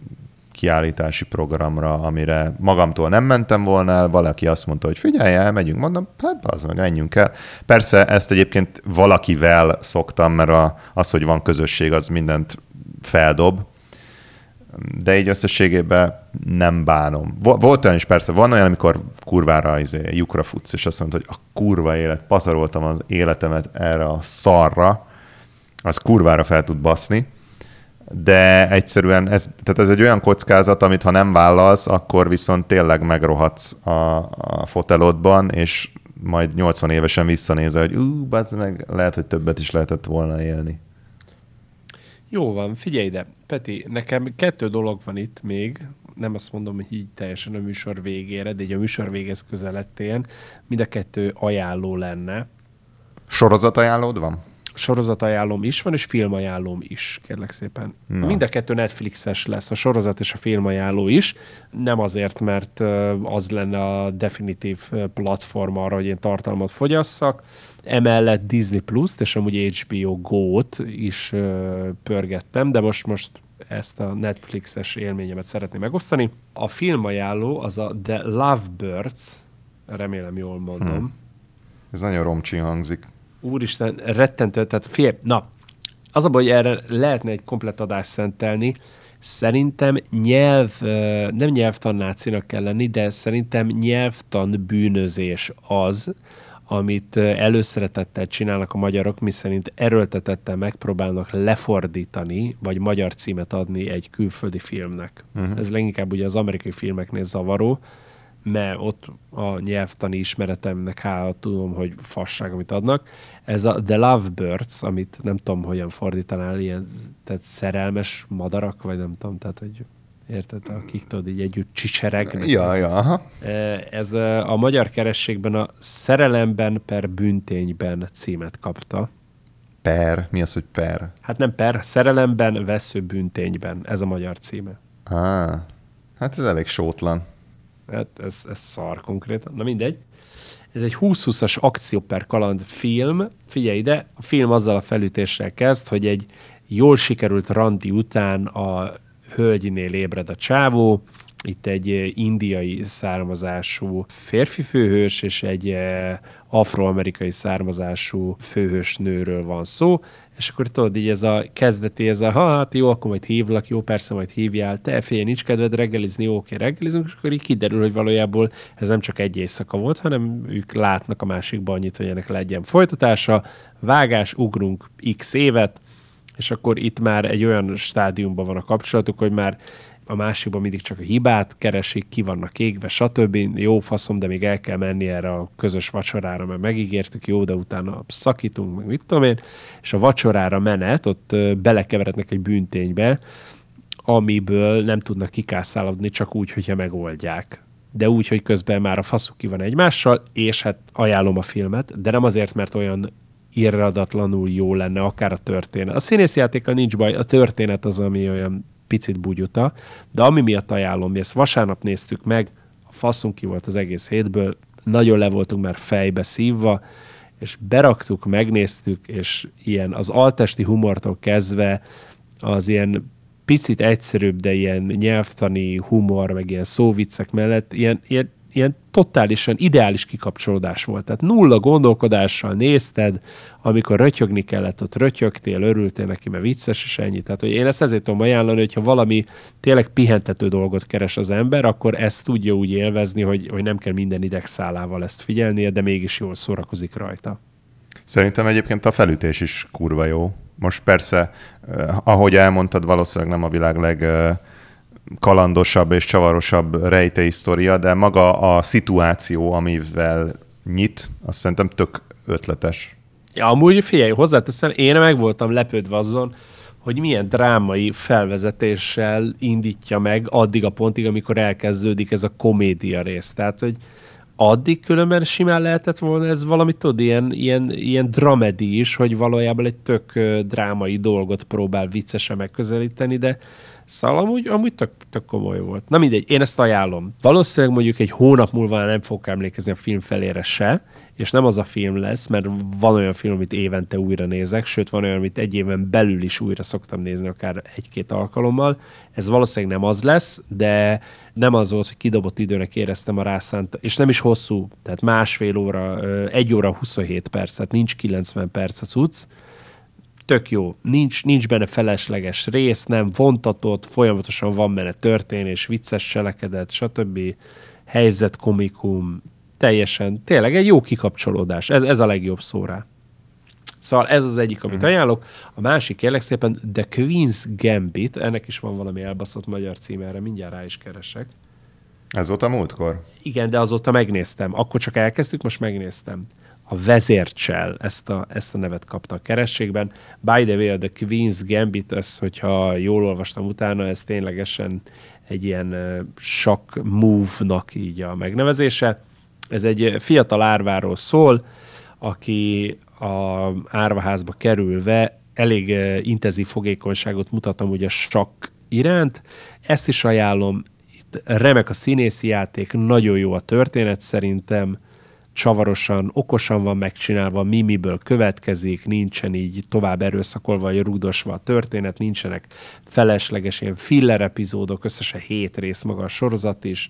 kiállítási programra, amire magamtól nem mentem volna el, valaki azt mondta, hogy figyelj el, megyünk, mondom, hát az meg, menjünk el. Persze ezt egyébként valakivel szoktam, mert a, az, hogy van közösség, az mindent feldob, de így összességében nem bánom. Volt olyan is persze, van olyan, amikor kurvára izé, lyukra futsz, és azt mondod, hogy a kurva élet, pazaroltam az életemet erre a szarra, az kurvára fel tud baszni, de egyszerűen ez, tehát ez egy olyan kockázat, amit ha nem vállalsz, akkor viszont tényleg megrohadsz a, a fotelodban, és majd 80 évesen visszanézel, hogy ú, meg lehet, hogy többet is lehetett volna élni. Jó van, figyelj ide. Peti, nekem kettő dolog van itt még, nem azt mondom, hogy így teljesen a műsor végére, de így a műsor végez közelettél, mind a kettő ajánló lenne. Sorozatajánlód van? Sorozatajánlóm is van, és filmajánlóm is, kérlek szépen. Na. Mind a kettő Netflixes lesz, a sorozat és a filmajánló is. Nem azért, mert az lenne a definitív platform arra, hogy én tartalmat fogyasszak. Emellett Disney Plus-t és amúgy HBO Go-t is pörgettem, de most, most ezt a Netflixes élményemet szeretném megosztani. A filmajánló az a The Lovebirds, remélem jól mondom. Hmm. Ez nagyon romcsi hangzik. Úristen, rettentő, tehát fél, na, az a baj, hogy erre lehetne egy komplet adást szentelni, Szerintem nyelv, nem nyelvtannácinak kell lenni, de szerintem nyelvtan bűnözés az, amit előszeretettel csinálnak a magyarok, miszerint erőltetettel megpróbálnak lefordítani, vagy magyar címet adni egy külföldi filmnek. Uh-huh. Ez leginkább ugye az amerikai filmeknél zavaró, mert ott a nyelvtani ismeretemnek hála tudom, hogy fasság, amit adnak. Ez a The Lovebirds, amit nem tudom, hogyan fordítanál, ilyen, tehát szerelmes madarak, vagy nem tudom, tehát, hogy érted, akik tudod, így együtt csicseregnek. Ja, ja, aha. Ez a magyar kerességben a szerelemben per büntényben címet kapta. Per? Mi az, hogy per? Hát nem per, szerelemben, vesző büntényben. Ez a magyar címe. Ah, hát ez elég sótlan. Hát ez, ez szar konkrétan. Na mindegy. Ez egy 20-20-as akció per kaland film. Figyelj ide, a film azzal a felütéssel kezd, hogy egy jól sikerült randi után a hölgyinél ébred a csávó, itt egy indiai származású férfi főhős és egy afroamerikai származású főhős nőről van szó, és akkor tudod, így ez a kezdeti, ez a, ha, hát jó, akkor majd hívlak, jó, persze majd hívjál, te fél, nincs kedved reggelizni, jó, oké, reggelizünk, és akkor így kiderül, hogy valójában ez nem csak egy éjszaka volt, hanem ők látnak a másikban annyit, hogy ennek legyen folytatása, vágás, ugrunk x évet, és akkor itt már egy olyan stádiumban van a kapcsolatuk, hogy már a másikban mindig csak a hibát keresik, ki vannak égve, stb. Jó faszom, de még el kell menni erre a közös vacsorára, mert megígértük, jó, de utána szakítunk, meg mit tudom én, és a vacsorára menet, ott belekeverednek egy bűnténybe, amiből nem tudnak kikászálodni csak úgy, hogyha megoldják. De úgy, hogy közben már a faszuk ki van egymással, és hát ajánlom a filmet, de nem azért, mert olyan irradatlanul jó lenne, akár a történet. A színészjátéka nincs baj, a történet az, ami olyan picit bugyuta, de ami miatt ajánlom, mi ezt vasárnap néztük meg, a faszunk ki volt az egész hétből, nagyon le voltunk már fejbe szívva, és beraktuk, megnéztük, és ilyen az altesti humortól kezdve az ilyen picit egyszerűbb, de ilyen nyelvtani humor, meg ilyen szóviccek mellett ilyen, ilyen ilyen totálisan ideális kikapcsolódás volt. Tehát nulla gondolkodással nézted, amikor rötyögni kellett, ott rötyögtél, örültél neki, mert vicces, és ennyi. Tehát, hogy én ezt ezért tudom ajánlani, hogyha valami tényleg pihentető dolgot keres az ember, akkor ezt tudja úgy élvezni, hogy, hogy nem kell minden idegszálával ezt figyelnie, de mégis jól szórakozik rajta. Szerintem egyébként a felütés is kurva jó. Most persze, eh, ahogy elmondtad, valószínűleg nem a világ leg eh, kalandosabb és csavarosabb rejtei sztoria, de maga a szituáció, amivel nyit, azt szerintem tök ötletes. Ja, amúgy figyelj, hozzáteszem, én meg voltam lepődve azon, hogy milyen drámai felvezetéssel indítja meg addig a pontig, amikor elkezdődik ez a komédia rész. Tehát, hogy addig különben simán lehetett volna ez valami, tudod, ilyen, ilyen, ilyen dramedi is, hogy valójában egy tök drámai dolgot próbál viccesen megközelíteni, de Szóval amúgy, amúgy tök, tök komoly volt. Na mindegy, én ezt ajánlom. Valószínűleg mondjuk egy hónap múlva nem fogok emlékezni a film felére se, és nem az a film lesz, mert van olyan film, amit évente újra nézek, sőt van olyan, amit egy éven belül is újra szoktam nézni, akár egy-két alkalommal. Ez valószínűleg nem az lesz, de nem az volt, hogy kidobott időnek éreztem a rászánt, és nem is hosszú, tehát másfél óra, egy óra 27 perc, tehát nincs 90 perc a cucc, tök jó. Nincs, nincs benne felesleges rész, nem vontatott, folyamatosan van benne történés, vicces cselekedet, stb. Helyzet komikum, teljesen, tényleg egy jó kikapcsolódás. Ez, ez a legjobb szó rá. Szóval ez az egyik, amit mm. ajánlok. A másik, kérlek szépen, The Queen's Gambit, ennek is van valami elbaszott magyar címe, erre mindjárt rá is keresek. Ez volt a múltkor? Igen, de azóta megnéztem. Akkor csak elkezdtük, most megnéztem. A vezércsel, ezt a, ezt a nevet kapta a kerességben. By the way, a The Queen's Gambit, ez, hogyha jól olvastam utána, ez ténylegesen egy ilyen shock move-nak így a megnevezése. Ez egy fiatal árváról szól, aki a árvaházba kerülve elég intenzív fogékonyságot mutatom ugye a sakk iránt. Ezt is ajánlom, itt remek a színészi játék, nagyon jó a történet szerintem, csavarosan, okosan van megcsinálva, mimiből következik, nincsen így tovább erőszakolva, vagy rúdosva a történet, nincsenek felesleges ilyen filler epizódok, összesen hét rész maga a sorozat is,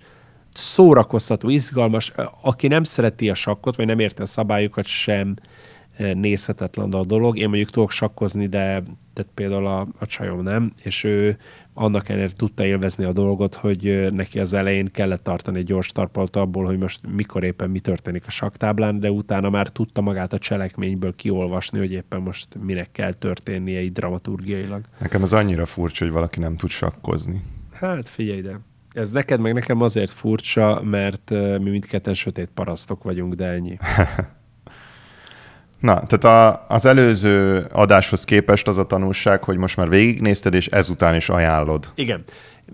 szórakoztató, izgalmas, aki nem szereti a sakkot, vagy nem érti a szabályokat sem, nézhetetlen a dolog. Én mondjuk tudok sakkozni, de, de például a, a csajom nem, és ő annak ellenére tudta élvezni a dolgot, hogy neki az elején kellett tartani egy gyors tarpalat abból, hogy most mikor éppen mi történik a saktáblán, de utána már tudta magát a cselekményből kiolvasni, hogy éppen most minek kell történnie így dramaturgiailag. Nekem az annyira furcsa, hogy valaki nem tud sakkozni. Hát figyelj ide. Ez neked meg nekem azért furcsa, mert mi mindketten sötét parasztok vagyunk, de ennyi. Na, tehát a, az előző adáshoz képest az a tanulság, hogy most már végignézted, és ezután is ajánlod. Igen.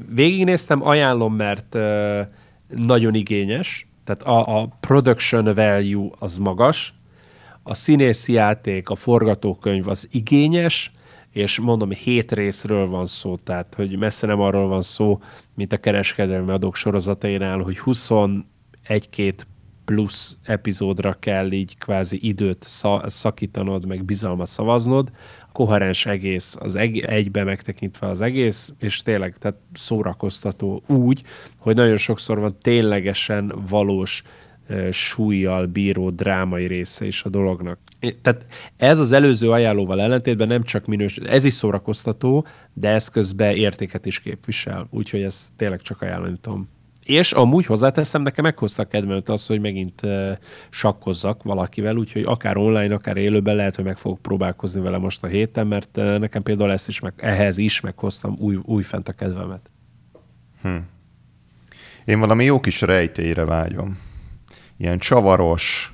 Végignéztem, ajánlom, mert uh, nagyon igényes, tehát a, a production value az magas, a színészi játék, a forgatókönyv az igényes, és mondom, hét részről van szó, tehát hogy messze nem arról van szó, mint a kereskedelmi adók sorozatainál, hogy 21-két plusz epizódra kell így kvázi időt szakítanod, meg bizalmat szavaznod, koherens egész, az egy, egybe megtekintve az egész, és tényleg tehát szórakoztató úgy, hogy nagyon sokszor van ténylegesen valós e, súlyjal bíró drámai része is a dolognak. Tehát ez az előző ajánlóval ellentétben nem csak minős, ez is szórakoztató, de ez közben értéket is képvisel, úgyhogy ezt tényleg csak ajánlani tudom. És amúgy hozzáteszem, nekem meghozta kedvemet az, hogy megint uh, sakkozzak valakivel, úgyhogy akár online, akár élőben lehet, hogy meg fogok próbálkozni vele most a héten, mert uh, nekem például ezt is meg, ehhez is meghoztam új, új fent a kedvemet. Hm. Én valami jó kis rejtélyre vágyom. Ilyen csavaros,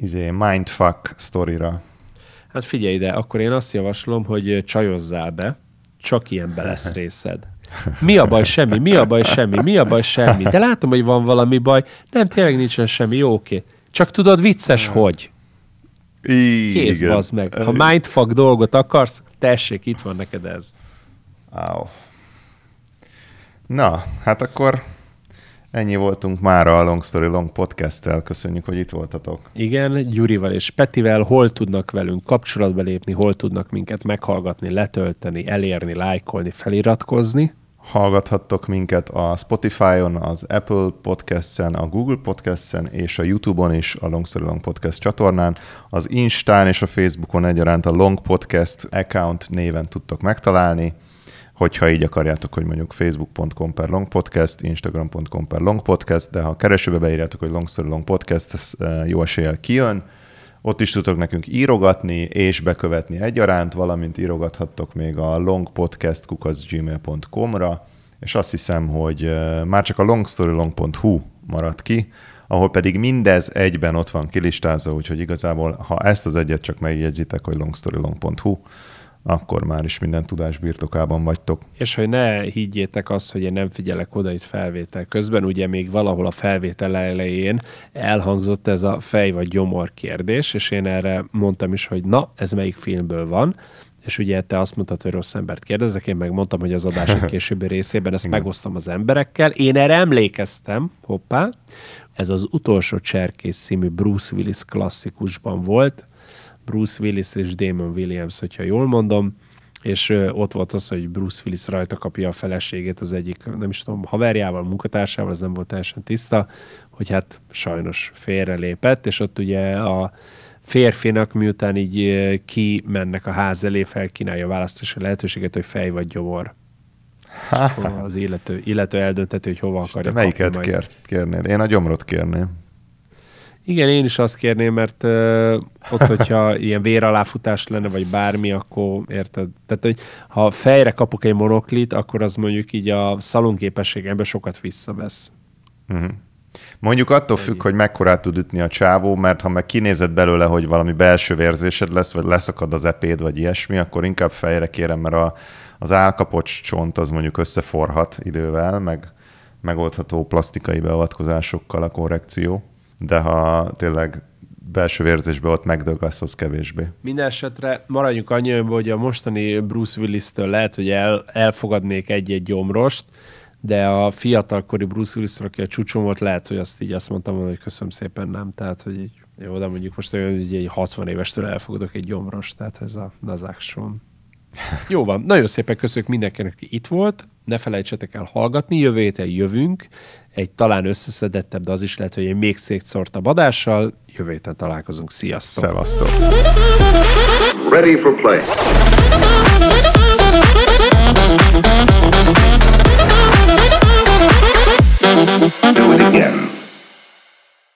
izé, mindfuck sztorira. Hát figyelj ide, akkor én azt javaslom, hogy csajozzál be, csak ilyenbe lesz részed. Mi a baj, semmi, mi a baj, semmi, mi a baj, semmi. De látom, hogy van valami baj. Nem, tényleg nincsen semmi, jó, oké. Csak tudod, vicces, hogy. Kész, bazd meg. Ha mindfuck dolgot akarsz, tessék, itt van neked ez. Wow. Na, hát akkor ennyi voltunk már a Long Story Long podcast-tel. Köszönjük, hogy itt voltatok. Igen, Gyurival és Petivel hol tudnak velünk kapcsolatba lépni, hol tudnak minket meghallgatni, letölteni, elérni, lájkolni, feliratkozni. Hallgathattok minket a Spotify-on, az Apple Podcast-en, a Google Podcast-en és a YouTube-on is a Long Story Long Podcast csatornán. Az Instán és a Facebookon egyaránt a Long Podcast account néven tudtok megtalálni hogyha így akarjátok, hogy mondjuk facebook.com per longpodcast, instagram.com per longpodcast, de ha keresőbe beírjátok, hogy long story long podcast, eh, jó eséllyel kijön. Ott is tudtok nekünk írogatni és bekövetni egyaránt, valamint írogathattok még a longpodcast.gmail.com-ra, és azt hiszem, hogy már csak a longstorylong.hu maradt ki, ahol pedig mindez egyben ott van kilistázva, úgyhogy igazából, ha ezt az egyet csak megjegyzitek, hogy longstorylong.hu, akkor már is minden tudás birtokában vagytok. És hogy ne higgyétek azt, hogy én nem figyelek oda itt felvétel közben, ugye még valahol a felvétel elején elhangzott ez a fej vagy gyomor kérdés, és én erre mondtam is, hogy na, ez melyik filmből van, és ugye te azt mondtad, hogy rossz embert kérdezek, én meg mondtam, hogy az adás későbbi részében ezt megosztom az emberekkel. Én erre emlékeztem, hoppá, ez az utolsó cserkész című Bruce Willis klasszikusban volt, Bruce Willis és Damon Williams, hogyha jól mondom, és ott volt az, hogy Bruce Willis rajta kapja a feleségét az egyik, nem is tudom, haverjával, munkatársával, ez nem volt teljesen tiszta, hogy hát sajnos félrelépett, és ott ugye a férfinak miután így ki mennek a ház elé, felkínálja a választási lehetőséget, hogy fej vagy gyomor. az illető, illető eldönteti, hogy hova akarja. Te melyiket kér, kérnéd? Én a gyomrot kérném. Igen, én is azt kérném, mert uh, ott, hogyha ilyen véraláfutás lenne, vagy bármi, akkor érted? Tehát, hogy ha fejre kapok egy monoklit, akkor az mondjuk így a szalonképességemben sokat visszavesz. Uh-huh. Mondjuk attól függ, hogy mekkorát tud ütni a csávó, mert ha meg kinézed belőle, hogy valami belső vérzésed lesz, vagy leszakad az epéd, vagy ilyesmi, akkor inkább fejre kérem, mert a, az állkapocs csont az mondjuk összeforhat idővel, meg megoldható plastikai beavatkozásokkal a korrekció, de ha tényleg belső vérzésbe ott megdög lesz, az kevésbé. Minden esetre maradjunk annyiban, hogy a mostani Bruce Willis-től lehet, hogy el, elfogadnék egy-egy gyomrost, de a fiatalkori Bruce willis aki a csúcsom volt, lehet, hogy azt így azt mondtam, hogy köszönöm szépen, nem. Tehát, hogy így, jó, de mondjuk most olyan, hogy egy 60 évestől elfogadok egy gyomros, tehát ez a nazákson. Jó van, nagyon szépen köszönjük mindenkinek, aki itt volt. Ne felejtsetek el hallgatni, jövő héten jövünk, egy talán összeszedettebb, de az is lehet, hogy egy még szétszórtabb adással. Jövő héten találkozunk. Sziasztok! Szevasztok! Ready for play. Do it again.